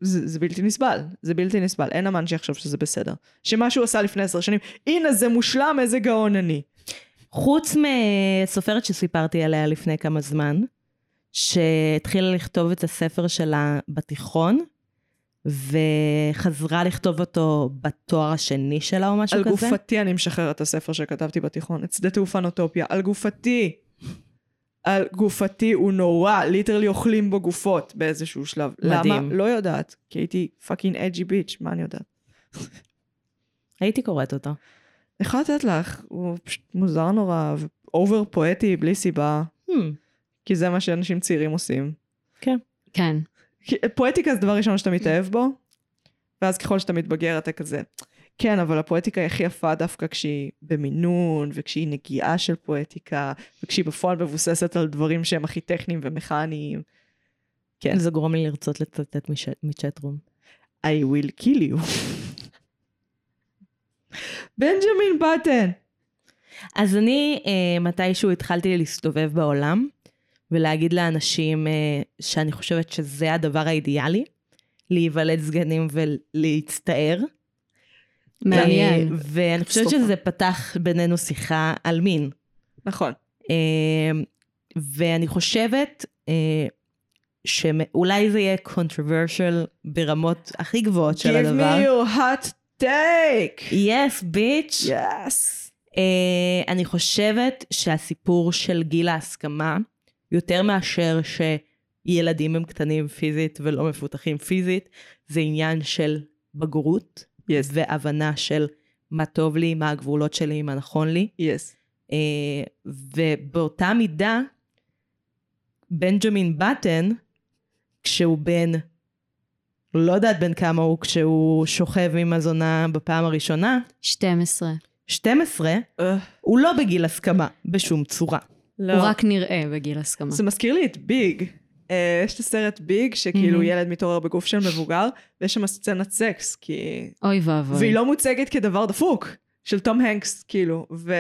זה, זה בלתי נסבל, זה בלתי נסבל. אין אמן שיחשוב שזה בסדר. שמה שהוא עשה לפני עשר שנים, הנה זה מושלם, איזה גאון אני. חוץ מסופרת שסיפרתי עליה לפני כמה זמן, שהתחילה לכתוב את הספר שלה בתיכון, וחזרה לכתוב אותו בתואר השני שלה או משהו על כזה. גופתי אני משחררת את הספר שכתבתי בתיכון, את שדה תעופה נוטופיה, על גופתי. על גופתי הוא נורא, literally אוכלים בו גופות באיזשהו שלב. מדהים. למה? לא יודעת, כי הייתי fucking edgy bitch, מה אני יודעת? הייתי קוראת אותו. אני יכולה לתת לך, הוא פשוט מוזר נורא, ואובר פואטי בלי סיבה, Hmm, כי זה מה שאנשים צעירים עושים. כן. כי פואטיקה זה דבר ראשון שאתה מתאהב בו, ואז ככל שאתה מתבגר אתה כזה, כן, אבל הפואטיקה היא הכי יפה דווקא כשהיא במינון, וכשהיא נגיעה של פואטיקה, וכשהיא בפועל מבוססת על דברים שהם הכי טכניים ומכניים. כן. זה גורם לי לרצות לצטט מצ'טרום. I will kill you. בנג'מין בטן. אז אני אה, מתישהו התחלתי להסתובב בעולם, ולהגיד לאנשים אה, שאני חושבת שזה הדבר האידיאלי, להיוולד סגנים ולהצטער. מעניין. אה, ואני חושבת. שזה פתח בינינו שיחה על מין. נכון. אה, ואני חושבת שאולי זה יהיה controversial ברמות הכי גבוהות של Give הדבר. me your hot take. yes, bitch. Yes. Uh, אני חושבת שהסיפור של גיל ההסכמה, יותר מאשר שילדים הם קטנים פיזית ולא מפותחים פיזית, זה עניין של בגרות Yes. והבנה של מה טוב לי, מה הגבולות שלי, מה נכון לי. Yes. Uh, ובאותה מידה, בנג'מין בטן, כשהוא בן, לא יודעת בן כמה הוא כשהוא שוכב עם הזונה בפעם הראשונה, 12. 12, אה, הוא לא בגיל הסכמה בשום צורה. לא. הוא רק נראה בגיל הסכמה. זה מזכיר לי את ביג. אה, יש את הסרט ביג, שכאילו Mhm. ילד מתעורר בגוף של מבוגר, ויש שם סצנת סקס, כי... אוי ואבוי. והיא לא מוצגת כדבר דפוק, של תום הנקס, כאילו, ו...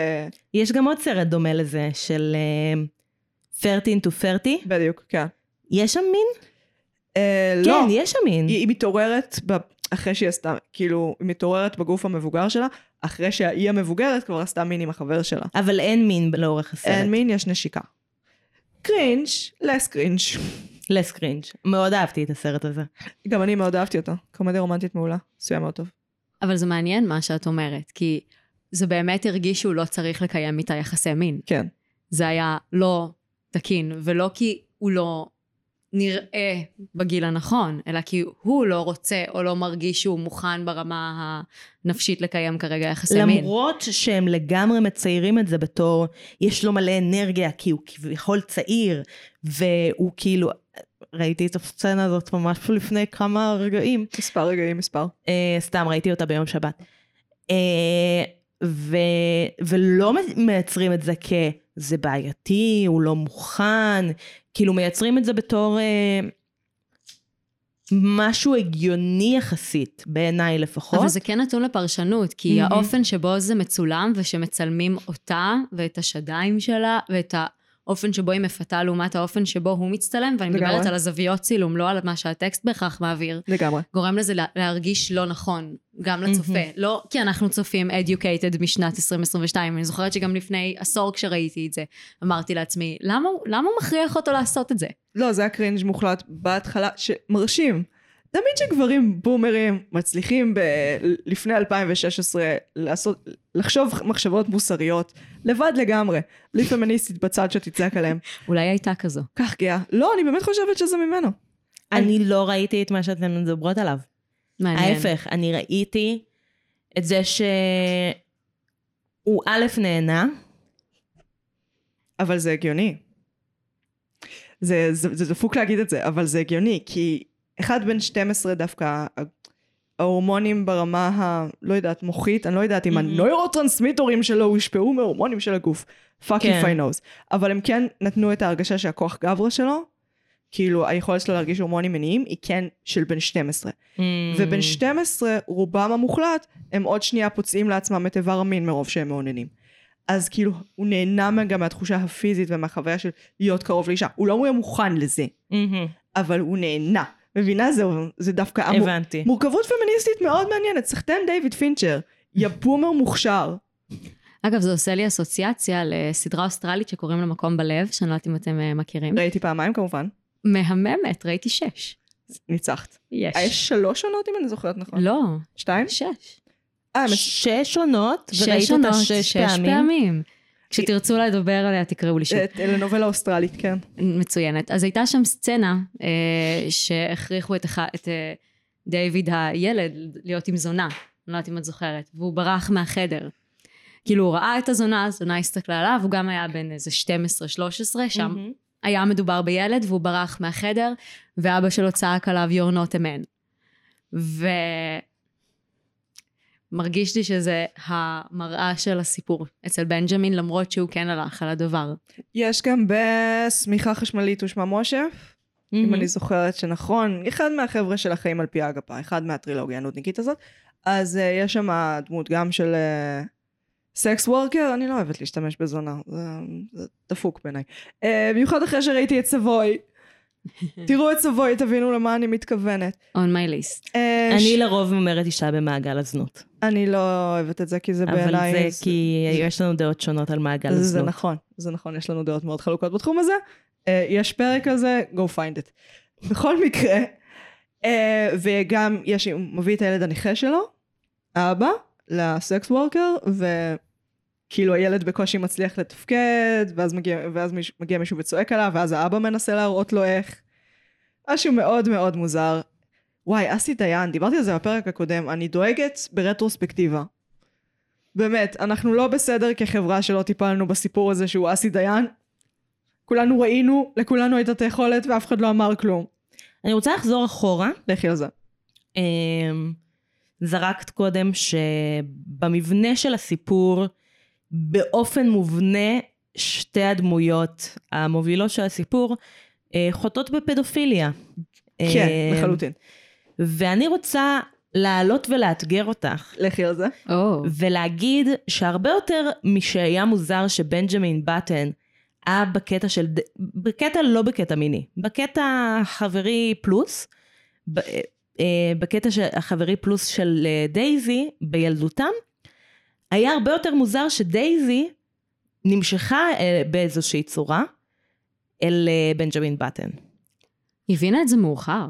יש גם עוד סרט דומה לזה, של uh, 13 to 30. בדיוק, כן. יש שם מין? אה, כן, לא, יש שם מין. היא, היא מתעוררת, ב... אחרי שהיא עשתה, כאילו, היא מתעוררת בגוף המבוגר שלה, אחרי שהיא המבוגרת כבר עשתה מין עם החבר שלה. אבל אין מין לאורך הסרט. אין מין, יש נשיקה. cringe, less cringe. less cringe. מאוד אהבתי את הסרט הזה. גם אני מאוד אהבתי אותו. קומדיה רומנטית מעולה, עשויה מאוד טוב. אבל זה מעניין מה שאת אומרת, כי זה באמת הרגיש שהוא לא צריך לקיים איתה יחסי מין. כן. זה היה לא תקין, ולא כי הוא לא נראה בגיל הנכון, אלא כי הוא לא רוצה או לא מרגיש שהוא מוכן ברמה הנפשית לקיים כרגע יחסי מין. למרות שהם לגמרי מציירים את זה בתור, יש לו מלא אנרגיה, כי הוא כביכול צעיר, והוא כאילו... ראיתי את הסצנה הזאת ממש לפני כמה רגעים. מספר רגעים, מספר. אה, סתם ראיתי אותה ביום שבת. אה, ו, ולא מייצרים את זה כזה בעייתי, הוא לא מוכן, כאילו מייצרים את זה בתור אה, משהו הגיוני יחסית, בעיניי לפחות. אבל זה כן נתון לפרשנות, כי מהמם. האופן שבו זה מצולם ושמצלמים אותה ואת השדיים שלה ואת האופן שבו היא מפתה לעומת האופן שבו הוא מצטלם, ואני מדברת לגמרי. על הזוויות צילום, לא על מה שהטקסט בהכרח מעביר, לגמרי. גורם לזה לה- להרגיש לא נכון, גם לצופה. מהמם. לא כי אנחנו צופים educated משנת 2022, אני זוכרת שגם לפני עשור כשראיתי את זה, אמרתי לעצמי, למה, למה הוא מכריח אותו לעשות את זה? לא, זה היה קרינג' מוחלט בהתחלה, שמרשים. תמיד שגברים בומרים מצליחים ב- לפני 2016 לעשות, לחשוב מחשבות מוסריות, לבד לגמרי, בלי פמיניסטית בצד שתצעק עליהם. אולי הייתה כזו. כך גאה. לא, אני באמת חושבת שזה ממנו. אני לא ראיתי את מה שאתן מדברות עליו. מעניין. ההפך, אני ראיתי את זה שהוא א' נהנה, אבל זה הגיוני. זה, זה, זה דפוק להגיד את זה, אבל זה הגיוני, כי אחד בן 12 דווקא, ההורמונים ברמה ה... לא יודעת, מוחית, אני לא יודעת אם. הנוירוטרנסמיטורים שלו הושפעו מהורמונים של הגוף. fuck if I knows. אבל הם כן נתנו את ההרגשה שהכוח גברא שלו, כאילו היכולת שלו להרגיש הורמונים מיניים, היא כן של בן 12. Mm. ובן 12, רובם המוחלט, הם עוד שנייה פוצעים לעצמם את איבר המין מרוב שהם מאוננים. אז כאילו, הוא נהנה גם מהתחושה הפיזית ומהחוויה של להיות קרוב לאישה. הוא לא יהיה מוכן לזה, מהמם. אבל הוא נהנה. מבינה? זה, זה דווקא... המור... הבנתי. מורכבות פמיניסטית מאוד מעניינת. סחטיין דיוויד פינצ'ר, יא בומר מוכשר. אגב, זה עושה לי אסוציאציה לסדרה אוסטרלית שקוראים לה מקום בלב, שאני לא יודעת אם אתם אה, מכירים. ראיתי פעמיים כמובן, מהממת, ראיתי שש. ניצחת. יש. אה, יש שלוש עונות אם אני זוכרת נכון. לא, שתיים? שש. אה. שש עונות, שש וראית אותה עונות, שש פעמים. פעמים. כשתרצו לדבר עליה, תקראו לי שוב. אה, לנובלה אוסטרלית, כן. מצוינת. אז הייתה שם סצנה אה, שהכריחו את, את אה, דיוויד הילד להיות עם זונה, אני לא יודעת אם את זוכרת, והוא ברח מהחדר. כאילו הוא ראה את הזונה, הזונה הסתכלה עליו, הוא גם היה בן איזה 12-13, שם מהמם. היה מדובר בילד והוא ברח מהחדר, ואבא שלו צעק עליו you're not a man. ומרגיש לי שזה המראה של הסיפור אצל בנג'מין, למרות שהוא כן הלך על הדבר. יש גם בשמיכה חשמלית ושמה משה, אם מהמם. אני זוכרת שנכון, אחד מהחבר'ה של החיים על פי האגפה, אחד מהטרילוגיה הנודניקית הזאת, אז uh, יש שם דמות גם של סקס uh, וורקר, אני לא אוהבת להשתמש בזונה, זה, זה דפוק בעיניי. Uh, במיוחד אחרי שראיתי את סבוי. תראו את סבוי, תבינו למה אני מתכוונת. on my list. Uh, אני לרוב אומרת אישה במעגל הזנות. אני לא אוהבת את זה, כי זה אבל בעיניי... זה כי יש לנו דעות שונות על מעגל זה הזנות. נכון, זה נכון, יש לנו דעות מאוד חלוקות בתחום הזה. Uh, יש פרק על זה, go find it. בכל מקרה, uh, וגם יש, הוא מביא את הילד הנכה שלו, האבא, לסקס וורקר, וכאילו הילד בקושי מצליח לתפקד, ואז מגיע, ואז מגיע מישהו וצועק עליו, ואז האבא מנסה להראות לו איך. משהו מאוד מאוד מוזר. וואי, אסי דיין, דיברתי על זה בפרק הקודם, אני דואגת ברטרוספקטיבה. באמת, אנחנו לא בסדר כחברה שלא טיפלנו בסיפור הזה שהוא אסי דיין. כולנו ראינו, לכולנו הייתה את היכולת ואף אחד לא אמר כלום. אני רוצה לחזור אחורה. לכי על זה. אמ, זרקת קודם שבמבנה של הסיפור, באופן מובנה, שתי הדמויות המובילות של הסיפור אה, חוטאות בפדופיליה. כן, אמ, לחלוטין. ואני רוצה לעלות ולאתגר אותך, לכי על זה. ולהגיד שהרבה יותר משהיה מוזר שבנג'מין בטן היה בקטע של, בקטע לא בקטע מיני, בקטע חברי פלוס, ב- אה, בקטע של החברי פלוס של אה, דייזי בילדותם, היה הרבה יותר מוזר שדייזי נמשכה אה, באיזושהי צורה אל אה, בנג'מין בטן. היא הבינה את זה מאוחר.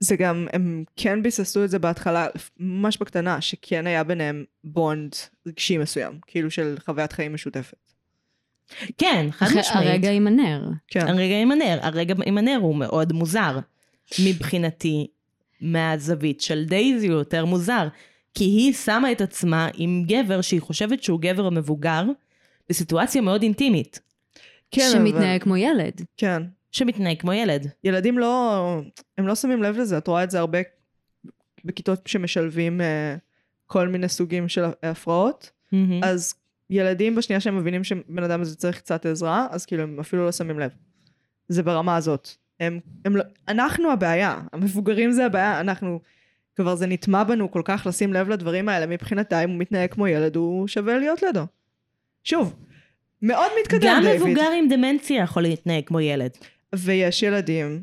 זה גם, הם כן ביססו את זה בהתחלה, ממש בקטנה, שכן היה ביניהם בונד רגשי מסוים, כאילו של חוויית חיים משותפת. כן, חד משמעית. הרגע עם הנר. כן. הרגע עם הנר, הרגע עם הנר הוא מאוד מוזר. מבחינתי, מהזווית של דייזי הוא יותר מוזר. כי היא שמה את עצמה עם גבר שהיא חושבת שהוא גבר מבוגר, בסיטואציה מאוד אינטימית. כן, שמתנהג כמו ילד. כן. שמתנהג כמו ילד. ילדים לא, הם לא שמים לב לזה, את רואה את זה הרבה בכיתות שמשלבים אה, כל מיני סוגים של הפרעות. מהמם. אז ילדים בשנייה שהם מבינים שבן אדם הזה צריך קצת עזרה, אז כאילו הם אפילו לא שמים לב. זה ברמה הזאת. הם, הם לא, אנחנו הבעיה, המבוגרים זה הבעיה, אנחנו, כבר זה נטמע בנו כל כך לשים לב לדברים האלה, מבחינתה אם הוא מתנהג כמו ילד, הוא שווה להיות לידו. שוב, מאוד מתקדם גם דיוויד. מבוגר עם דמנציה יכול להתנהג כמו ילד. ויש ילדים,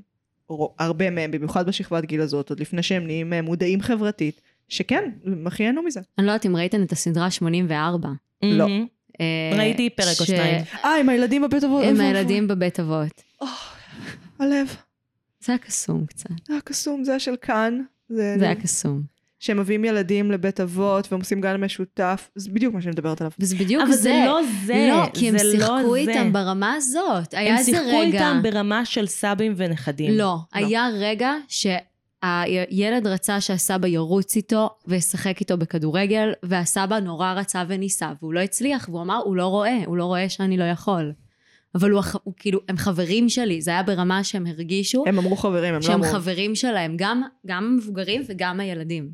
הרבה מהם, במיוחד בשכבת גיל הזאת, עוד לפני שהם נהיים אה, מודעים חברתית, שכן, הם הכי ייהנו מזה. אני לא יודעת אם ראיתם את הסדרה 84. לא. אה, ראיתי פרק או שניים. אה, עם הילדים בבית אבות. עם. הילדים בבית אבות. הלב. זה היה קסום קצת. זה היה קסום, זה היה של כאן. זה, זה היה קסום. שהם מביאים ילדים לבית אבות והם עושים גן משותף, זה בדיוק מה שאני מדברת עליו. וזה בדיוק אבל זה. זה לא זה, לא, כי הם זה לא שיחקו זה. איתם ברמה הזאת. היה הם איזה רגע... שיחקו איתם ברמה של סבים ונכדים. לא, היה רגע שהילד רצה שהסבא ירוץ איתו וישחק איתו בכדורגל, והסבא נורא רצה וניסה, והוא לא הצליח, והוא אמר, הוא לא רואה, הוא לא רואה שאני לא יכול. אבל הוא, הוא כאילו, הם חברים שלי, זה היה ברמה שהם הרגישו הם אמרו חברים, הם לא שהם אמרו... חברים שלהם, גם, גם המבוגרים וגם הילדים.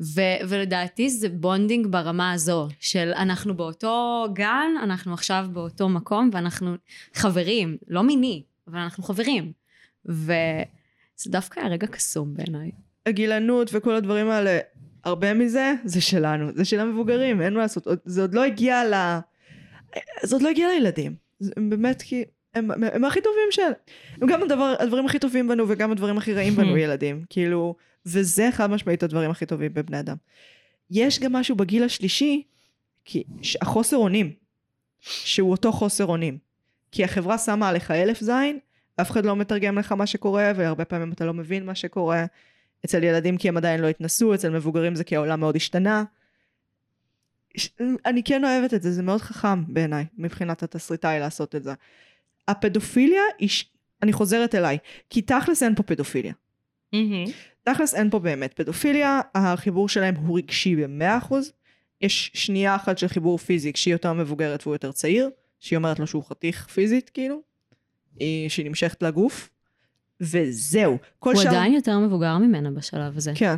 ו, ולדעתי זה bonding ברמה הזו, של אנחנו באותו גן, אנחנו עכשיו באותו מקום, ואנחנו חברים, לא מיני, אבל אנחנו חברים. וזה דווקא היה רגע קסום בעיניי. הגילנות וכל הדברים האלה, הרבה מזה, זה שלנו, זה של המבוגרים, אין מה לעשות. זה עוד לא הגיע ל... זה עוד לא הגיע לילדים. הם באמת כי... הם, הם, הם הכי טובים של... הם גם הדבר, הדברים הכי טובים בנו וגם הדברים הכי רעים בנו ילדים. כאילו, וזה חד משמעית הדברים הכי טובים בבני אדם. יש גם משהו בגיל השלישי, כי החוסר אונים, שהוא אותו חוסר אונים. כי החברה שמה עליך אלף זין, אף אחד לא מתרגם לך מה שקורה, והרבה פעמים אתה לא מבין מה שקורה. אצל ילדים כי הם עדיין לא התנסו, אצל מבוגרים זה כי העולם מאוד השתנה. אני כן אוהבת את זה, זה מאוד חכם בעיניי, מבחינת התסריטאי לעשות את זה. הפדופיליה, היא אני חוזרת אליי, כי תכלס אין פה פדופיליה. מהמם. תכלס אין פה באמת פדופיליה, החיבור שלהם הוא רגשי במאה אחוז. יש שנייה אחת של חיבור פיזי כשהיא יותר מבוגרת והוא יותר צעיר, שהיא אומרת לו שהוא חתיך פיזית כאילו, היא- שהיא נמשכת לגוף, וזהו. הוא שאר- עדיין יותר מבוגר ממנה בשלב הזה. כן.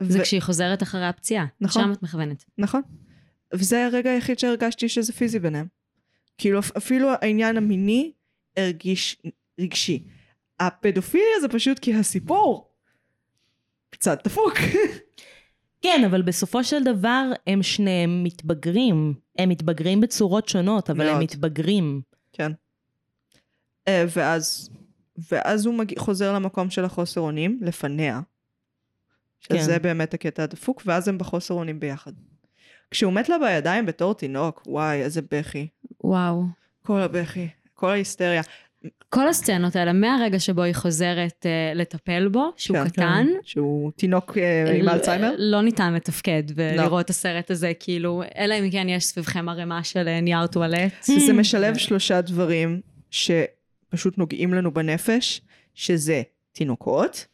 זה ו- כשהיא חוזרת אחרי הפציעה. נכון. שם את מכוונת. נכון. וזה הרגע היחיד שהרגשתי שזה פיזי ביניהם. כאילו אפ- אפילו העניין המיני הרגיש רגשי. הפדופיליה זה פשוט כי הסיפור קצת דפוק. כן, אבל בסופו של דבר הם שניהם מתבגרים. הם מתבגרים בצורות שונות, אבל הם מאוד. מתבגרים. כן. אה, ואז, ואז הוא מגיע, חוזר למקום של החוסר אונים, לפניה. שזה כן. באמת הקטע הדפוק, ואז הם בחוסר אונים ביחד. כשהוא מת לה בידיים בתור תינוק, וואי, איזה בכי. וואו. כל הבכי, כל ההיסטריה. כל הסצנות האלה, מהרגע שבו היא חוזרת uh, לטפל בו, שהוא כן. קטן, שהוא תינוק אה, עם אלצהיימר. לא ניתן לתפקד ולראות לא. את הסרט הזה, כאילו, אלא אם כן יש סביבכם ערימה של אה, נייר טואלט. זה משלב שלושה דברים שפשוט נוגעים לנו בנפש, שזה תינוקות,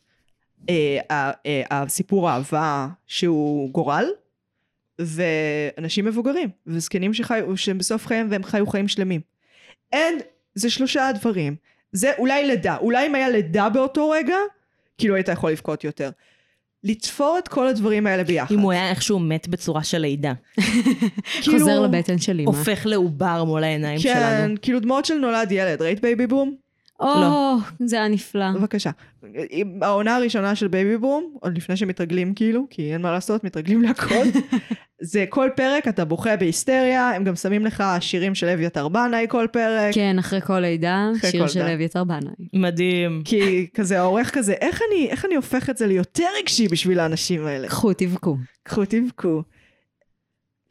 אה, אה, הסיפור אהבה שהוא גורל, ואנשים מבוגרים, וזקנים שחיו, שהם בסוף חייהם והם חיו חיים שלמים. אין, זה שלושה הדברים. זה אולי לידה, אולי אם היה לידה באותו רגע, כאילו היית יכול לבכות יותר. לתפור את כל הדברים האלה ביחד. אם הוא היה איכשהו מת בצורה של לידה. כאילו- חוזר לבטן של אימא. הופך לעובר מול העיניים כן, שלנו. כאילו דמעות של נולד ילד, ראית בייבי בום? או, לא. זה היה נפלא. בבקשה. העונה הראשונה של בייבי בום, עוד לפני שמתרגלים כאילו, כי אין מה לעשות, מתרגלים להכל. זה כל פרק אתה בוכה בהיסטריה, הם גם שמים לך שירים של אביתר בנאי כל פרק. כן, אחרי כל לידה, שיר כל של. אביתר בנאי. מדהים. כי כזה העורך כזה, איך אני, איך אני הופך את זה ליותר רגשי בשביל האנשים האלה? קחו, תבכו. קחו תבכו.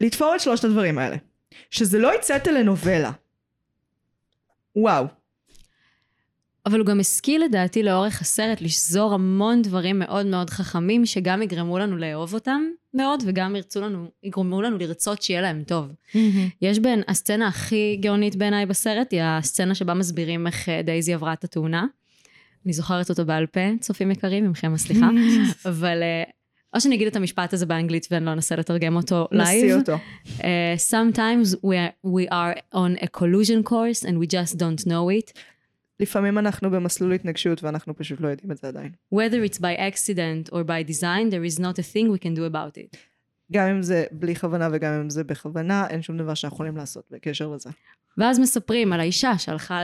לתפור את שלושת הדברים האלה. שזה לא יצא טלנובלה. וואו. אבל הוא גם השכיל לדעתי לאורך הסרט לשזור המון דברים מאוד מאוד חכמים, שגם יגרמו לנו לאהוב אותם מאוד, וגם ירצו לנו, יגרמו לנו לרצות שיהיה להם טוב. יש בין, הסצנה הכי גאונית בעיניי בסרט, היא הסצנה שבה מסבירים איך אה, דייזי עברה את התאונה. אני זוכרת אותו בעל פה, צופים יקרים, ממכם הסליחה. אבל אה, או שאני אגיד את המשפט הזה באנגלית ואני לא אנסה לתרגם אותו נשיא live. אותו. Uh, sometimes we are, we are on a collision course and we just don't know it. לפעמים אנחנו במסלול התנגשות ואנחנו פשוט לא יודעים את זה עדיין. whether it's by accident or by design, there is not a thing we can do about it. גם אם זה בלי כוונה וגם אם זה בכוונה, אין שום דבר שאנחנו יכולים לעשות בקשר לזה. ואז מספרים על האישה שהלכה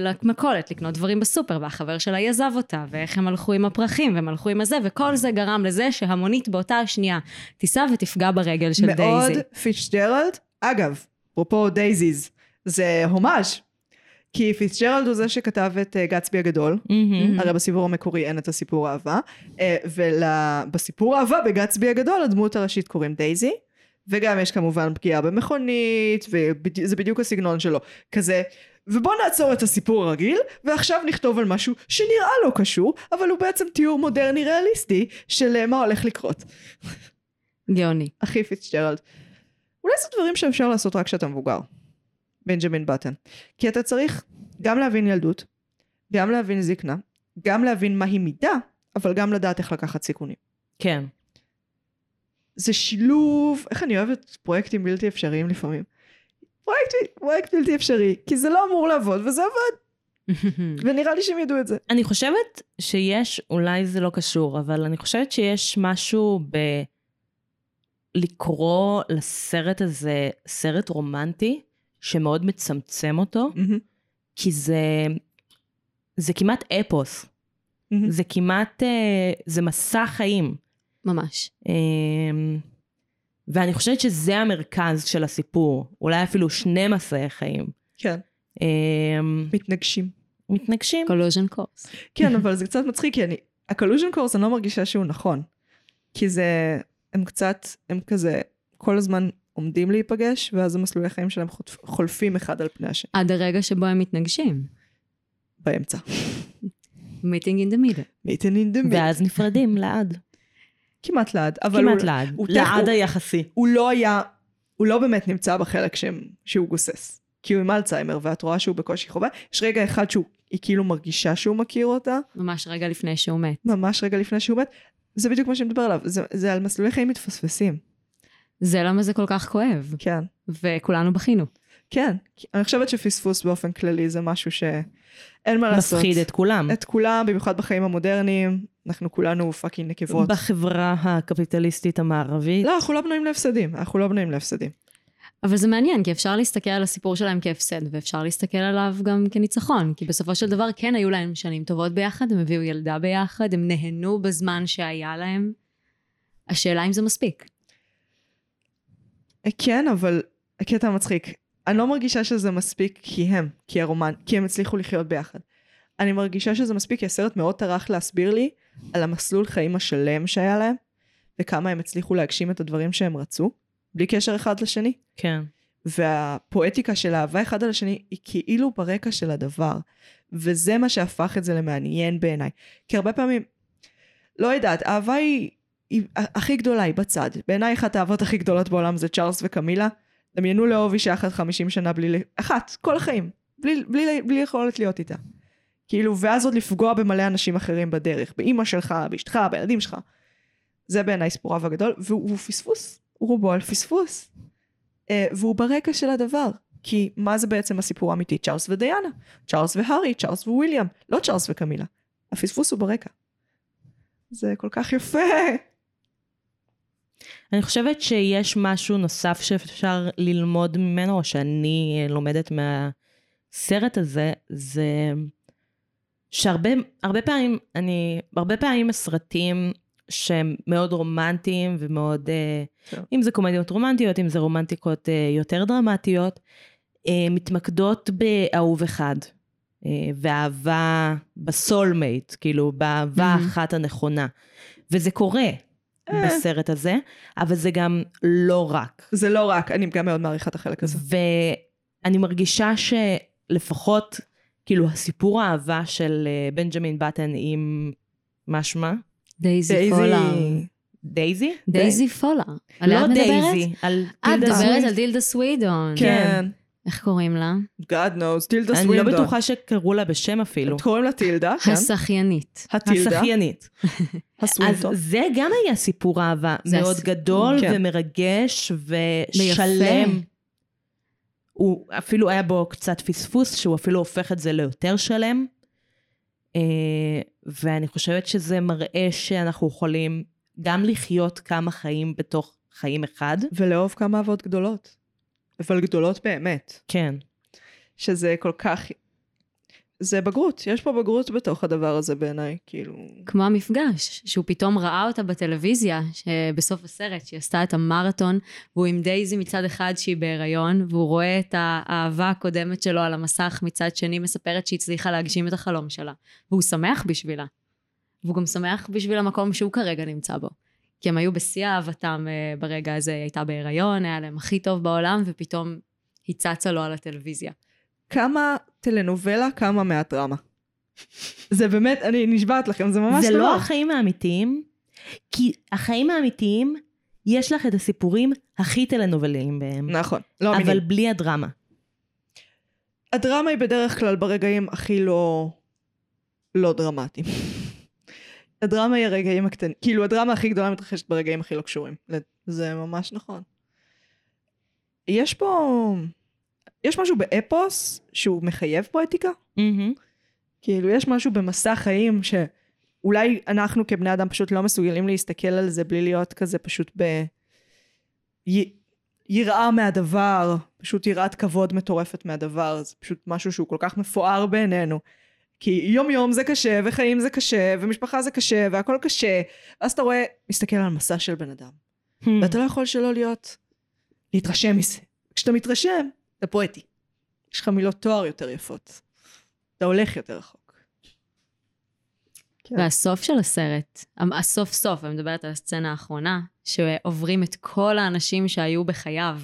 למכולת לקנות דברים בסופר, והחבר שלה עזב אותה, ואיך הם הלכו עם הפרחים, והם הלכו עם הזה, וכל זה גרם לזה שהמונית באותה השנייה תיסע ותפגע ברגל של מאוד דייזי. פיצ'ג'רלד, אגב, אפרופו דייזיז, זה הומאז' כי פיצ'ג'רלד הוא זה שכתב את אה, גצבי הגדול. הרי בסיפור המקורי אין את הסיפור אהבה, אה, ובסיפור אהבה בגצבי הגדול הדמות הראשית קוראים דייזי, וגם יש כמובן פגיעה במכונית, וזה בדיוק הסגנון שלו, כזה, ובוא נעצור את הסיפור הרגיל, ועכשיו נכתוב על משהו שנראה לא קשור, אבל הוא בעצם תיאור מודרני ריאליסטי של אה, מה הולך לקרות. גאוני. הכי פיצ'ג'רלד. אולי זה דברים שאפשר לעשות רק כשאתה מבוגר. בנג'מין בטן. כי אתה צריך גם להבין ילדות, גם להבין זקנה, גם להבין מהי מידה, אבל גם לדעת איך לקחת סיכונים. כן. זה שילוב, איך אני אוהבת פרויקטים בלתי אפשריים לפעמים. פרויקט, פרויקט בלתי אפשרי, כי זה לא אמור לעבוד, וזה עבד, ונראה לי שהם ידעו את זה. אני חושבת שיש, אולי זה לא קשור, אבל אני חושבת שיש משהו ב... לקרוא לסרט הזה סרט רומנטי, שמאוד מצמצם אותו, כי זה, זה כמעט אפוס. מהמם. זה כמעט, אה, זה מסע חיים. ממש. אמ, ואני חושבת שזה המרכז של הסיפור, אולי אפילו שני מסעי חיים. כן, אמ, מתנגשים. מתנגשים. collision course. כן, אבל זה קצת מצחיק, כי אני, ה collision course אני לא מרגישה שהוא נכון. כי זה, הם קצת, הם כזה, כל הזמן עומדים להיפגש, ואז המסלולי חיים שלהם חוטפ- חולפים אחד על פני השני, עד הרגע שבו הם מתנגשים. באמצע. meeting in the middle. meeting in the middle. ואז נפרדים לעד. כמעט לעד, אבל כמעט הוא, לעד. הוא לעד היחסי. הוא לא היה, הוא לא באמת נמצא בחלק שהם, שהוא גוסס. כי הוא עם אלצהיימר, ואת רואה שהוא בקושי חווה. יש רגע אחד שהוא, היא כאילו מרגישה שהוא מכיר אותה, ממש רגע לפני שהוא מת. ממש רגע לפני שהוא מת. זה בדיוק מה שאני מדבר עליו, זה, זה על מסלולי חיים מתפספסים. זה למה זה כל כך כואב. כן. וכולנו בכינו. כן, אני חושבת שפספוס באופן כללי זה משהו שאין מה לעשות. מפחיד את כולם. את כולם, במיוחד בחיים המודרניים, אנחנו כולנו פאקינג נקבות. בחברה הקפיטליסטית המערבית. לא, אנחנו לא בנויים להפסדים, אנחנו לא בנויים להפסדים. אבל זה מעניין, כי אפשר להסתכל על הסיפור שלהם כהפסד, ואפשר להסתכל עליו גם כניצחון, כי בסופו של דבר כן היו להם שנים טובות ביחד, הם הביאו ילדה ביחד, הם נהנו בזמן שהיה להם. השאלה אם זה מספיק. כן, אבל הקטע המצחיק, אני לא מרגישה שזה מספיק כי הם, כי הרומן, כי הם הצליחו לחיות ביחד. אני מרגישה שזה מספיק כי הסרט מאוד טרח להסביר לי על המסלול חיים השלם שהיה להם, וכמה הם הצליחו להגשים את הדברים שהם רצו, בלי קשר אחד לשני. כן. והפואטיקה של אהבה אחד על השני היא כאילו ברקע של הדבר. וזה מה שהפך את זה למעניין בעיניי. כי הרבה פעמים, לא יודעת, אהבה היא, היא הכי גדולה, היא בצד. בעיניי אחת האהבות הכי גדולות בעולם זה צ'ארלס וקמילה. דמיינו לאהוב אישה אחת 50 שנה בלי... אחת, כל החיים. בלי, בלי, בלי יכולת להיות איתה. כאילו, ואז עוד לפגוע במלא אנשים אחרים בדרך. באימא שלך, באשתך, בילדים שלך. זה בעיניי סיפור אהבה גדול, והוא פספוס. הוא רובו על פספוס. אה, והוא ברקע של הדבר. כי מה זה בעצם הסיפור האמיתי? צ'ארלס ודיאנה. צ'ארלס והארי, צ'ארלס וויליאם. לא צ'ארלס וקמילה. הפספוס הוא ברקע. זה כל כך יפה. אני חושבת שיש משהו נוסף שאפשר ללמוד ממנו, או שאני אה, לומדת מהסרט הזה, זה שהרבה הרבה פעמים, אני, הרבה פעמים הסרטים שהם מאוד רומנטיים ומאוד, אה, כן. אם זה קומדיות רומנטיות, אם זה רומנטיקות אה, יותר דרמטיות, מתמקדות באהוב אחד. אה, ואהבה בסולמייט, כאילו באהבה מהמם. האחת הנכונה. וזה קורה. בסרט הזה, אבל זה גם לא רק. זה לא רק, אני גם מאוד מעריכה את החלק הזה. ואני מרגישה שלפחות, כאילו, הסיפור האהבה של אה, בנג'מין באטן עם, מה שמה? דייזי פולר. דייזי? דייזי. עליה לא את מדברת? דייזי, על את טילדה מדברת סווינטון. על טילדה סווינטון. כן. איך קוראים לה? God knows, טילדה אני לא סווינטון. בטוחה שקראו לה בשם אפילו. קוראים לה טילדה, כן? השחיינית. הטילדה, השחיינית. אז. זה גם היה סיפור אהבה מאוד גדול כן. ומרגש ושלם. הוא אפילו היה בו קצת פספוס, שהוא אפילו הופך את זה ליותר שלם. אה, ואני חושבת שזה מראה שאנחנו יכולים גם לחיות כמה חיים בתוך חיים אחד. ולאהוב כמה אהבות גדולות. אבל גדולות באמת. כן. שזה כל כך... זה בגרות, יש פה בגרות בתוך הדבר הזה בעיניי, כאילו... כמו המפגש, שהוא פתאום ראה אותה בטלוויזיה, בסוף הסרט, שהיא עשתה את המרתון, והוא עם דייזי מצד אחד שהיא בהיריון, והוא רואה את האהבה הקודמת שלו על המסך, מצד שני מספרת שהיא הצליחה להגשים את החלום שלה. והוא שמח בשבילה. והוא גם שמח בשביל המקום שהוא כרגע נמצא בו. כי הם היו בשיא אהבתם אה, ברגע הזה, היא הייתה בהיריון, היה להם הכי טוב בעולם, ופתאום היא צצה לו על הטלוויזיה. כמה טלנובלה, כמה מהדרמה. זה באמת, אני נשבעת לכם, זה ממש זה דבר. לא החיים האמיתיים, כי החיים האמיתיים, יש לך את הסיפורים הכי טלנובליים בהם. נכון, לא אבל אמינים. בלי הדרמה. הדרמה היא בדרך כלל ברגעים הכי לא... לא דרמטיים. הדרמה היא הרגעים הקטנים, כאילו הדרמה הכי גדולה מתרחשת ברגעים הכי לא קשורים. זה ממש נכון. יש פה... יש משהו באפוס שהוא מחייב פואטיקה? כאילו, יש משהו במסע חיים שאולי אנחנו כבני אדם פשוט לא מסוגלים להסתכל על זה בלי להיות כזה פשוט ב... י... יראה מהדבר, פשוט יראת כבוד מטורפת מהדבר, זה פשוט משהו שהוא כל כך מפואר בעינינו. כי יום יום זה קשה, וחיים זה קשה, ומשפחה זה קשה, והכל קשה, ואז אתה רואה, מסתכל על מסע של בן אדם, ואתה לא יכול שלא להיות, להתרשם מזה. כשאתה מתרשם, אתה פואטי. יש לך מילות תואר יותר יפות. אתה הולך יותר רחוק. כן. והסוף של הסרט, הסוף סוף, אני מדברת על הסצנה האחרונה, שעוברים את כל האנשים שהיו בחייו,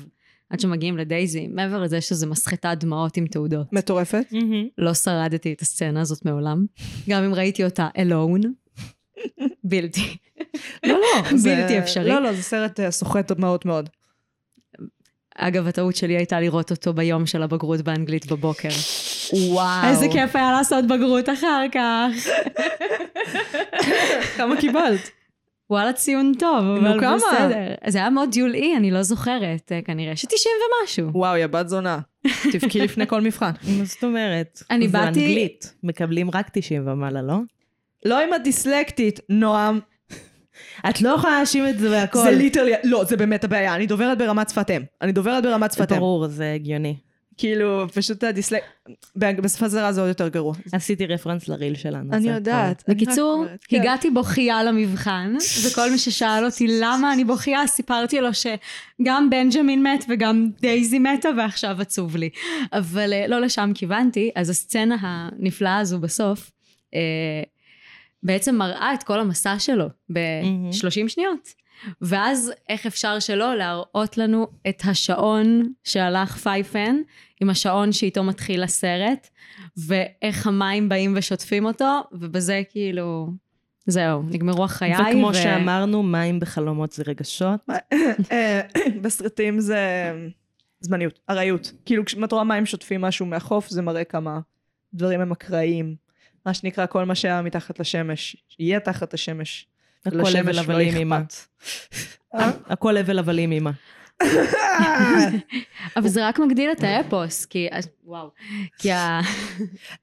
עד שמגיעים לדייזי, מעבר לזה שזה מסחטת דמעות עם תעודות. מטורפת. לא שרדתי את הסצנה הזאת מעולם. גם אם ראיתי אותה alone, בלתי. לא, לא. זה- בלתי אפשרי. לא, לא, זה סרט אה, סוחט מאוד מאוד. אגב, הטעות שלי הייתה לראות אותו ביום של הבגרות באנגלית בבוקר. וואו. איזה כיף היה לעשות בגרות אחר כך. כמה קיבלת? וואלה, ציון טוב, אבל כמה? בסדר. זה היה מאוד דיולאי, אני לא זוכרת, אה, כנראה ש-90 ומשהו. וואו, יא בת זונה. תבכי לפני כל מבחן. מה זאת אומרת? אני זה באתי- אנגלית. מקבלים רק 90 ומעלה, לא? לא אם את דיסלקטית, נועם. את לא יכולה להאשים את זה בהכל. זה literally, לא, זה באמת הבעיה. אני דוברת ברמת שפת אם. אני דוברת ברמת שפת אם. ברור, זה הגיוני. כאילו, פשוט הדיסלק... בשפה זרה זה עוד יותר גרוע. עשיתי רפרנס לריל שלנו. אני יודעת. בקיצור, כן. הגעתי בוכייה למבחן, וכל מי ששאל אותי למה אני בוכייה, סיפרתי לו שגם בנג'מין מת וגם דייזי מתה ועכשיו עצוב לי. אבל אה, לא לשם כיוונתי, אז הסצנה הנפלאה הזו בסוף, אה, בעצם מראה את כל המסע שלו ב-30 שניות. ואז איך אפשר שלא להראות לנו את השעון שהלך פייפן, עם השעון שאיתו מתחיל הסרט, ואיך המים באים ושוטפים אותו, ובזה כאילו, זהו, נגמרו החיי. וכמו ו- שאמרנו, מים בחלומות זה רגשות. אה, בסרטים זה זמניות, ארעיות. כאילו כשאת רואה מים שוטפים משהו מהחוף, זה מראה כמה דברים הם אקראיים. מה שנקרא, כל מה שהיה מתחת לשמש, יהיה תחת השמש. הכל הבל לא הבלים אמא. אכפת. אה? הכל הבל הבלים אמא. אבל זה רק מגדיל את האפוס, כי, וואו, כי ה...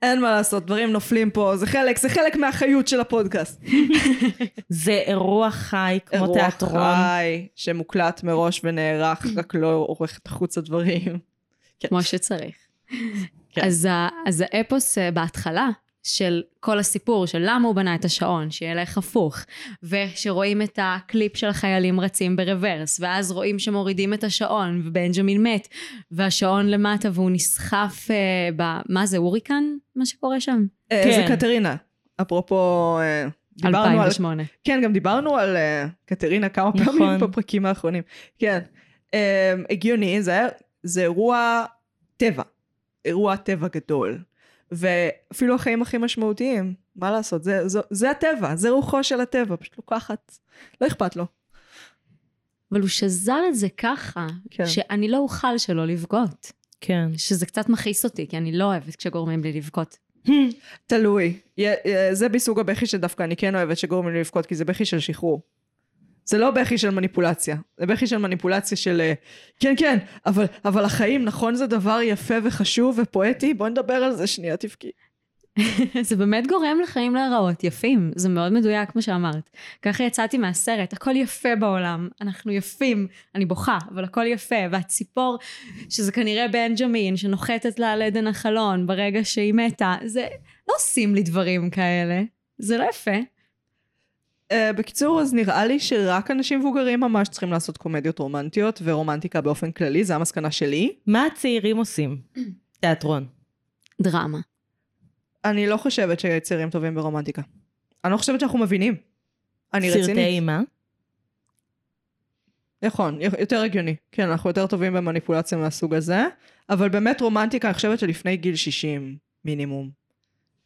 אין מה לעשות, דברים נופלים פה, זה חלק, זה חלק מהחיות של הפודקאסט. זה אירוע חי, כמו אירוע תיאטרון. חי, שמוקלט מראש ונערך, רק לא עורך את החוץ הדברים. כמו שצריך. כן. אז האפוס אה, בהתחלה של כל הסיפור של למה הוא בנה את השעון, שילך הפוך, ושרואים את הקליפ של החיילים רצים ברוורס, ואז רואים שמורידים את השעון, ובנג'מין מת, והשעון למטה והוא נסחף אה, ב... מה זה, הוריקן? מה שקורה שם? אה, כן. זה קטרינה. אפרופו, אה, דיברנו על... 2008. כן, גם דיברנו על אה, קטרינה כמה נכון. פעמים בפרקים האחרונים. כן. אה, הגיוני, זה זה אירוע טבע. אירוע טבע גדול. ואפילו החיים הכי משמעותיים, מה לעשות, זה, זה, זה הטבע, זה רוחו של הטבע, פשוט לוקחת, לא אכפת לו. אבל הוא שזר את זה ככה, כן. שאני לא אוכל שלא לבכות. כן. שזה קצת מכעיס אותי, כי אני לא אוהבת כשגורמים לי לבכות. תלוי. זה בסוג הבכי שדווקא אני כן אוהבת שגורמים לי לבכות, כי זה בכי של שחרור. זה לא בכי של מניפולציה, זה בכי של מניפולציה של אה, כן כן, אבל, אבל החיים נכון זה דבר יפה וחשוב ופואטי, בוא נדבר על זה שנייה תבכי. זה באמת גורם לחיים להיראות יפים, זה מאוד מדויק כמו שאמרת. ככה יצאתי מהסרט, הכל יפה בעולם, אנחנו יפים, אני בוכה, אבל הכל יפה, והציפור, שזה כנראה בנג'מין, שנוחתת לה על עדן החלון ברגע שהיא מתה, זה, לא עושים לי דברים כאלה, זה לא יפה. Uh, בקיצור, אז נראה לי שרק אנשים מבוגרים ממש צריכים לעשות קומדיות רומנטיות ורומנטיקה באופן כללי, זו המסקנה שלי. מה הצעירים עושים? תיאטרון. דרמה. אני לא חושבת שצעירים טובים ברומנטיקה. אני לא חושבת שאנחנו מבינים. אני סרטי רצינית. אימה. נכון, יותר הגיוני. כן, אנחנו יותר טובים במניפולציה מהסוג הזה, אבל באמת רומנטיקה, אני חושבת שלפני גיל 60 מינימום.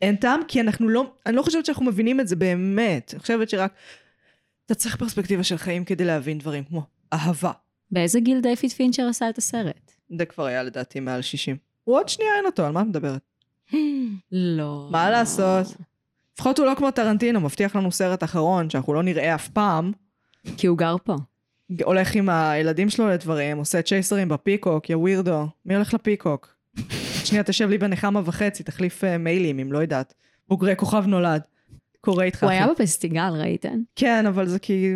אין טעם, כי אנחנו לא, אני לא חושבת שאנחנו מבינים את זה באמת. אני חושבת שרק, אתה צריך פרספקטיבה של חיים כדי להבין דברים כמו אהבה. באיזה גיל דיוויד פינצ'ר עשה את הסרט? זה כבר היה לדעתי מעל 60. הוא עוד שנייה אין אותו, על מה את מדברת? לא. מה לעשות? לפחות הוא לא כמו טרנטינו, מבטיח לנו סרט אחרון שאנחנו לא נראה אף פעם. כי הוא גר פה. הולך עם הילדים שלו לדברים, עושה צ'ייסרים בפיקוק, יא ווירדו. מי הולך לפיקוק? שנייה, תשב לי בנחמה וחצי, תחליף אה, מיילים, אם לא יודעת. בוגרי כוכב נולד. קורא איתך. הוא. היה בפסטיגל, ראיתם? כן, אבל זה כי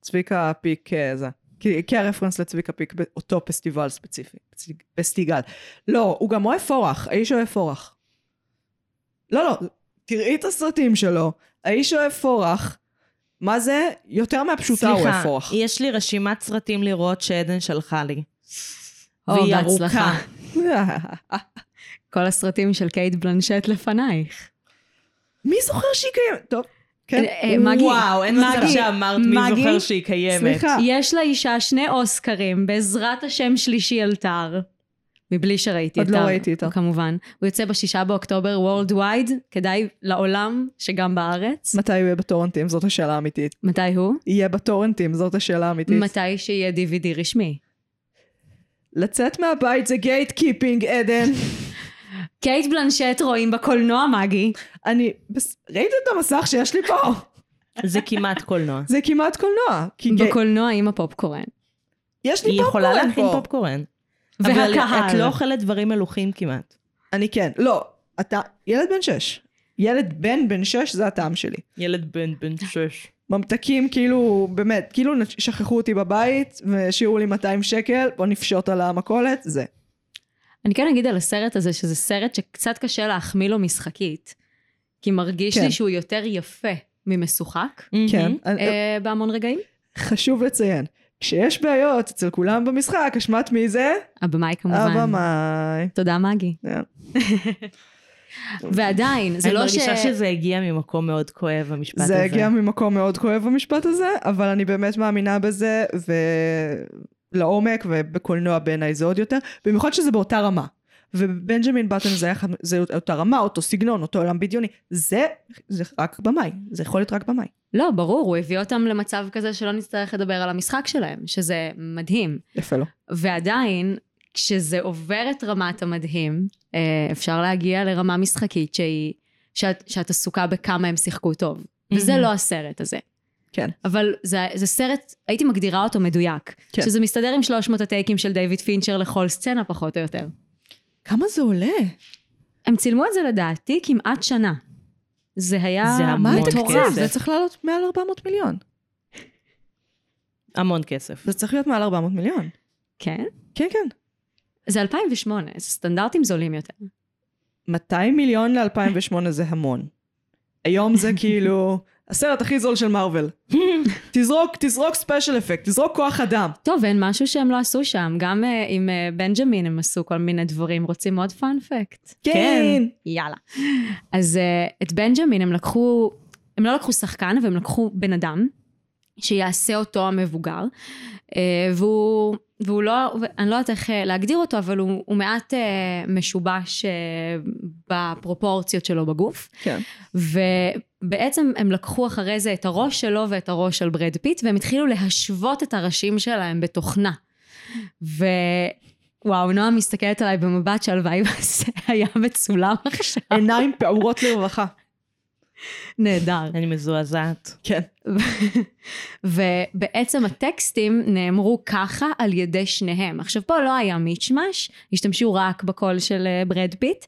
צביקה פיק אה, זה. כי, כי הרפרנס לצביקה פיק באותו פסטיבל ספציפי. פסטיג- פסטיגל. לא, הוא גם אוהב פורח, האיש אוהב פורח. לא, לא, תראי את הסרטים שלו, האיש אוהב פורח. מה זה? יותר מהפשוטה הוא אוהב פורח. סליחה, יש לי רשימת סרטים לראות שעדן שלחה לי. והיא. ארוכה. כל הסרטים של קייט בלנשט לפנייך. מי זוכר שהיא קיימת? טוב, כן. אה, מגי, וואו, אין מצב מגי, שאמרת מי מגי, זוכר שהיא קיימת. סליחה. יש לאישה שני אוסקרים, בעזרת השם שלישי אלתר. מבלי שראיתי עוד את לא ראיתי אותו. כמובן. הוא יוצא בשישה באוקטובר וורלד כדאי לעולם שגם בארץ. מתי הוא יהיה בטורנטים? זאת השאלה האמיתית. מתי הוא? יהיה בטורנטים, זאת השאלה האמיתית. מתי שיהיה DVD רשמי. לצאת מהבית זה gatekeeping, עדן. קייט בלנשט רואים בקולנוע מגי. אני... ראית את המסך שיש לי פה? זה כמעט קולנוע. זה כמעט קולנוע. בקולנוע עם הפופקורן. יש לי היא יכולה פופקורן להכין פה. פופקורן. אבל והקהל. את לא אוכלת דברים מלוחים כמעט. אני כן. לא, אתה ילד בן שש. ילד בן בן שש זה הטעם שלי. ילד בן בן שש. ממתקים כאילו, באמת, כאילו שכחו אותי בבית והשאירו לי 200 שקל, בוא נפשוט על המכולת, זה. אני כן אגיד על הסרט הזה שזה סרט שקצת קשה להחמיא לו משחקית. כי מרגיש כן. לי שהוא יותר יפה ממשוחק. כן. אה, בהמון רגעים. חשוב לציין, כשיש בעיות אצל כולם במשחק, אשמת מי זה? הבמאי כמובן. הבמאי. תודה מגי. כן. ועדיין, זה אני לא ש... מרגישה שזה הגיע ממקום מאוד כואב, המשפט הזה. זה הגיע ממקום מאוד כואב המשפט הזה, אבל אני באמת מאמינה בזה, ולעומק, ובקולנוע בעיניי זה עוד יותר, במיוחד שזה באותה רמה. ובנג'מין בטן זה, היה זה אותה רמה, אותו סגנון, אותו עולם בדיוני. זה, זה רק במאי, זה יכול להיות רק במאי. לא, ברור, הוא הביא אותם למצב כזה שלא נצטרך לדבר על המשחק שלהם, שזה מדהים. יפה לו. ועדיין, כשזה עובר את רמת המדהים, אה, אפשר להגיע לרמה משחקית שהיא, שאת, שאת עסוקה בכמה הם שיחקו טוב. וזה מהמם. לא הסרט הזה. כן. אבל זה, זה סרט, הייתי מגדירה אותו מדויק. כן. שזה מסתדר עם 300 הטייקים של דיוויד פינצ'ר לכל סצנה, פחות או יותר. כמה זה עולה? הם צילמו את זה לדעתי כמעט שנה. זה היה זה מטורף. זה צריך לעלות מעל 400 מיליון. המון כסף. זה צריך להיות מעל 400 מיליון. כן? כן, כן. זה 2008, זה סטנדרטים זולים יותר. 200 מיליון ל-2008 זה המון. היום זה כאילו הסרט הכי זול של מארוול. תזרוק, תזרוק special effect, תזרוק כוח אדם. טוב, אין משהו שהם לא עשו שם. גם אה, עם אה, בנג'מין הם עשו כל מיני דברים. רוצים עוד fun fact? כן. יאללה. אז אה, את בנג'מין הם לקחו, הם לא לקחו שחקן, אבל הם לקחו בן אדם, שיעשה אותו המבוגר. אה, והוא, והוא לא, אני לא יודעת איך אה, להגדיר אותו, אבל הוא, הוא מעט אה, משובש בפרופורציות שלו בגוף. כן. ובעצם הם לקחו אחרי זה את הראש שלו ואת הראש של ברד פיט, והם התחילו להשוות את הראשים שלהם בתוכנה. ווואו, נועה מסתכלת עליי במבט שהלוואי וזה היה מצולם עכשיו. עיניים פעורות לרווחה. נהדר. אני מזועזעת. כן. ובעצם הטקסטים נאמרו ככה על ידי שניהם. עכשיו פה לא היה מישמש, השתמשו רק בקול של אה, ברד פיט,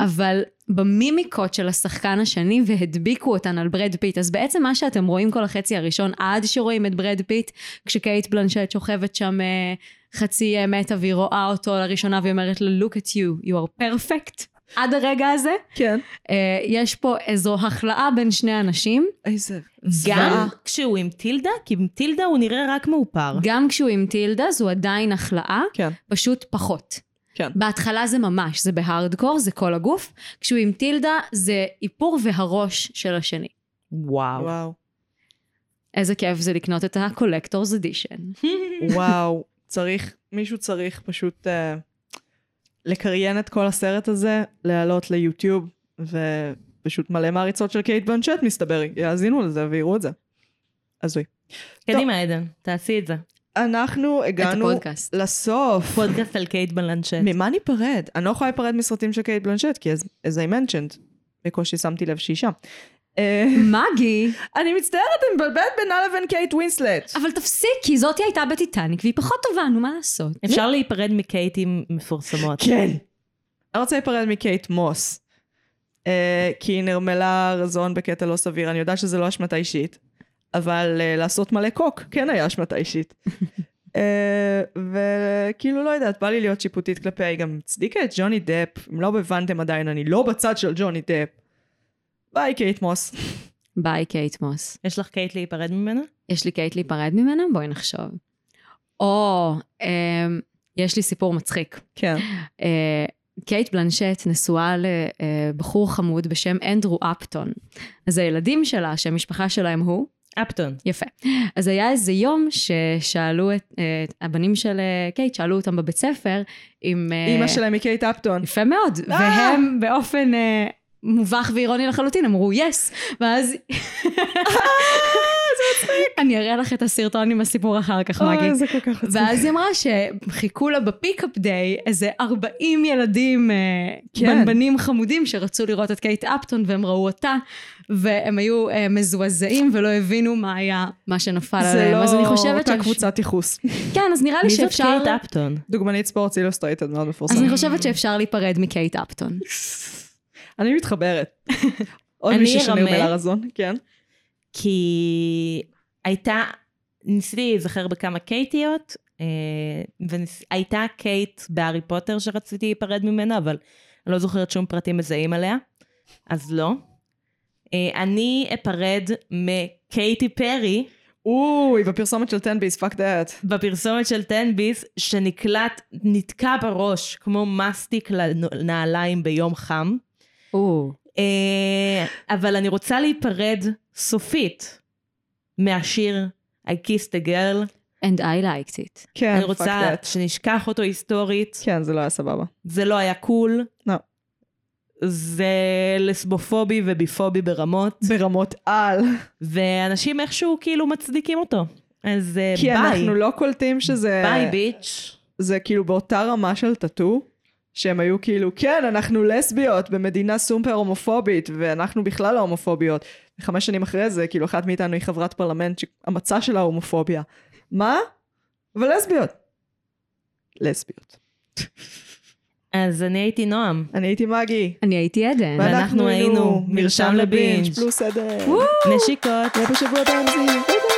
אבל במימיקות של השחקן השני והדביקו אותן על ברד פיט. אז בעצם מה שאתם רואים כל החצי הראשון עד שרואים את ברד פיט, כשקייט בלנשט שוכבת שם אה, חצי אה, מתה והיא רואה אותו לראשונה והיא אומרת לו look at you, you are perfect. עד הרגע הזה, כן. אה, יש פה איזו החלאה בין שני אנשים. איזה גם זוועה. כשהוא עם טילדה, כי עם טילדה הוא נראה רק מאופר. גם כשהוא עם טילדה זו עדיין החלאה, כן, פשוט פחות. כן. בהתחלה זה ממש, זה בהארדקור, זה כל הגוף. כשהוא עם טילדה זה איפור והראש של השני. וואו. וואו. איזה כיף זה לקנות את ה-collector's edition. וואו. צריך, מישהו צריך פשוט אה, לקריין את כל הסרט הזה, להעלות ליוטיוב, ופשוט מלא מעריצות של קייט בלנשט מסתבר, יאזינו לזה ויראו את זה. הזוי. קדימה עדן, תעשי את זה. אנחנו הגענו. לסוף. פודקאסט על קייט בלנשט. ממה ניפרד? אני לא יכולה להיפרד מסרטים של קייט בלנשט, כי as, as I mentioned, בקושי שמתי לב שהיא שם. אה, מגי, אני מצטערת, אני מבלבלת בינה לבין קייט ווינסלט. אבל תפסיקי, זאתי הייתה בטיטניק והיא פחות טובה, נו מה לעשות? אפשר להיפרד מקייטים מפורסמות. כן. אני רוצה להיפרד מקייט מוס. אה, כי היא נרמלה רזון בקטע לא סביר. אני יודעת שזה לא אשמתה אישית, אבל אה, לעשות מלא קוק כן היה אשמתה אישית. וכאילו לא יודעת, בא לי להיות שיפוטית כלפיה, היא גם הצדיקה את ג'וני דפ. אם לא הבנתם עדיין, אני לא בצד של ג'וני דפ. ביי קייט מוס. ביי קייט מוס. יש לך קייט להיפרד ממנה? יש לי קייט להיפרד ממנה? בואי נחשוב. או, אמ, יש לי סיפור מצחיק. כן. אה, קייט בלנשט נשואה לבחור חמוד בשם אנדרו אפטון. אז הילדים שלה, שהמשפחה שלהם הוא, אפטון. יפה. אז היה איזה יום ששאלו את, אה, הבנים של אה, קייט, שאלו אותם בבית ספר אם... אה, אימא שלהם היא קייט אפטון. יפה מאוד. אה! והם באופן אה, מובך ואירוני לחלוטין אמרו yes. ואז... אני אראה לך את הסרטון עם הסיפור אחר כך, מגי. זה כל כך עצוב. ואז היא אמרה שחיכו לה ב pickup day איזה 40 ילדים, אה, כן. בנבנים חמודים שרצו לראות את קייט אפטון והם ראו אותה, והם היו אה, מזועזעים ולא הבינו מה היה, מה שנפל זה עליהם. לא אז אני חושבת אותה קבוצת ייחוס. כן, אז נראה לי מי זאת שאפשר... קייט אפטון? דוגמנית Sports Illustrated מאוד מפורסם. אז אני חושבת שאפשר להיפרד מקייט אפטון. אני מתחברת. עוד אני מישהי שנרמלה ארמה. רזון, כן. כי הייתה, ניסיתי להיזכר בכמה קייטיות, והייתה קייט בהארי פוטר שרציתי להיפרד ממנה, אבל אני לא זוכרת שום פרטים מזהים עליה, אז לא. אה, אני אפרד מקייטי פרי אוי, בפרסומת של 10 ביס, fuck that. בפרסומת של 10 ביס, שנקלט, נתקע בראש כמו מסטיק לנעליים ביום חם. אה, אבל אני רוצה להיפרד סופית מהשיר I kissed a girl. and I liked it. כן, אני רוצה. שנשכח אותו היסטורית. כן, זה לא היה סבבה. זה לא היה cool. לא. זה לסבופובי וביפובי ברמות. ברמות על. ואנשים איכשהו כאילו מצדיקים אותו. אז אה, קייטי ביי. אנחנו לא קולטים שזה... bye bitch. זה כאילו באותה רמה של טאטו, שהם היו כאילו, כן, אנחנו לסביות במדינה סופר הומופובית, ואנחנו בכלל לא הומופוביות. וחמש שנים אחרי זה, כאילו, אחת מאיתנו היא חברת פרלמנט שהמצע שלה הומופוביה. מה? אבל לסביות. לסביות. אז אני הייתי נועם. אני הייתי מגי. אני הייתי עדן. ואנחנו היינו מרשם לבינג'. פלוס עדן. נשיקות. נהיה בשבוע הבא.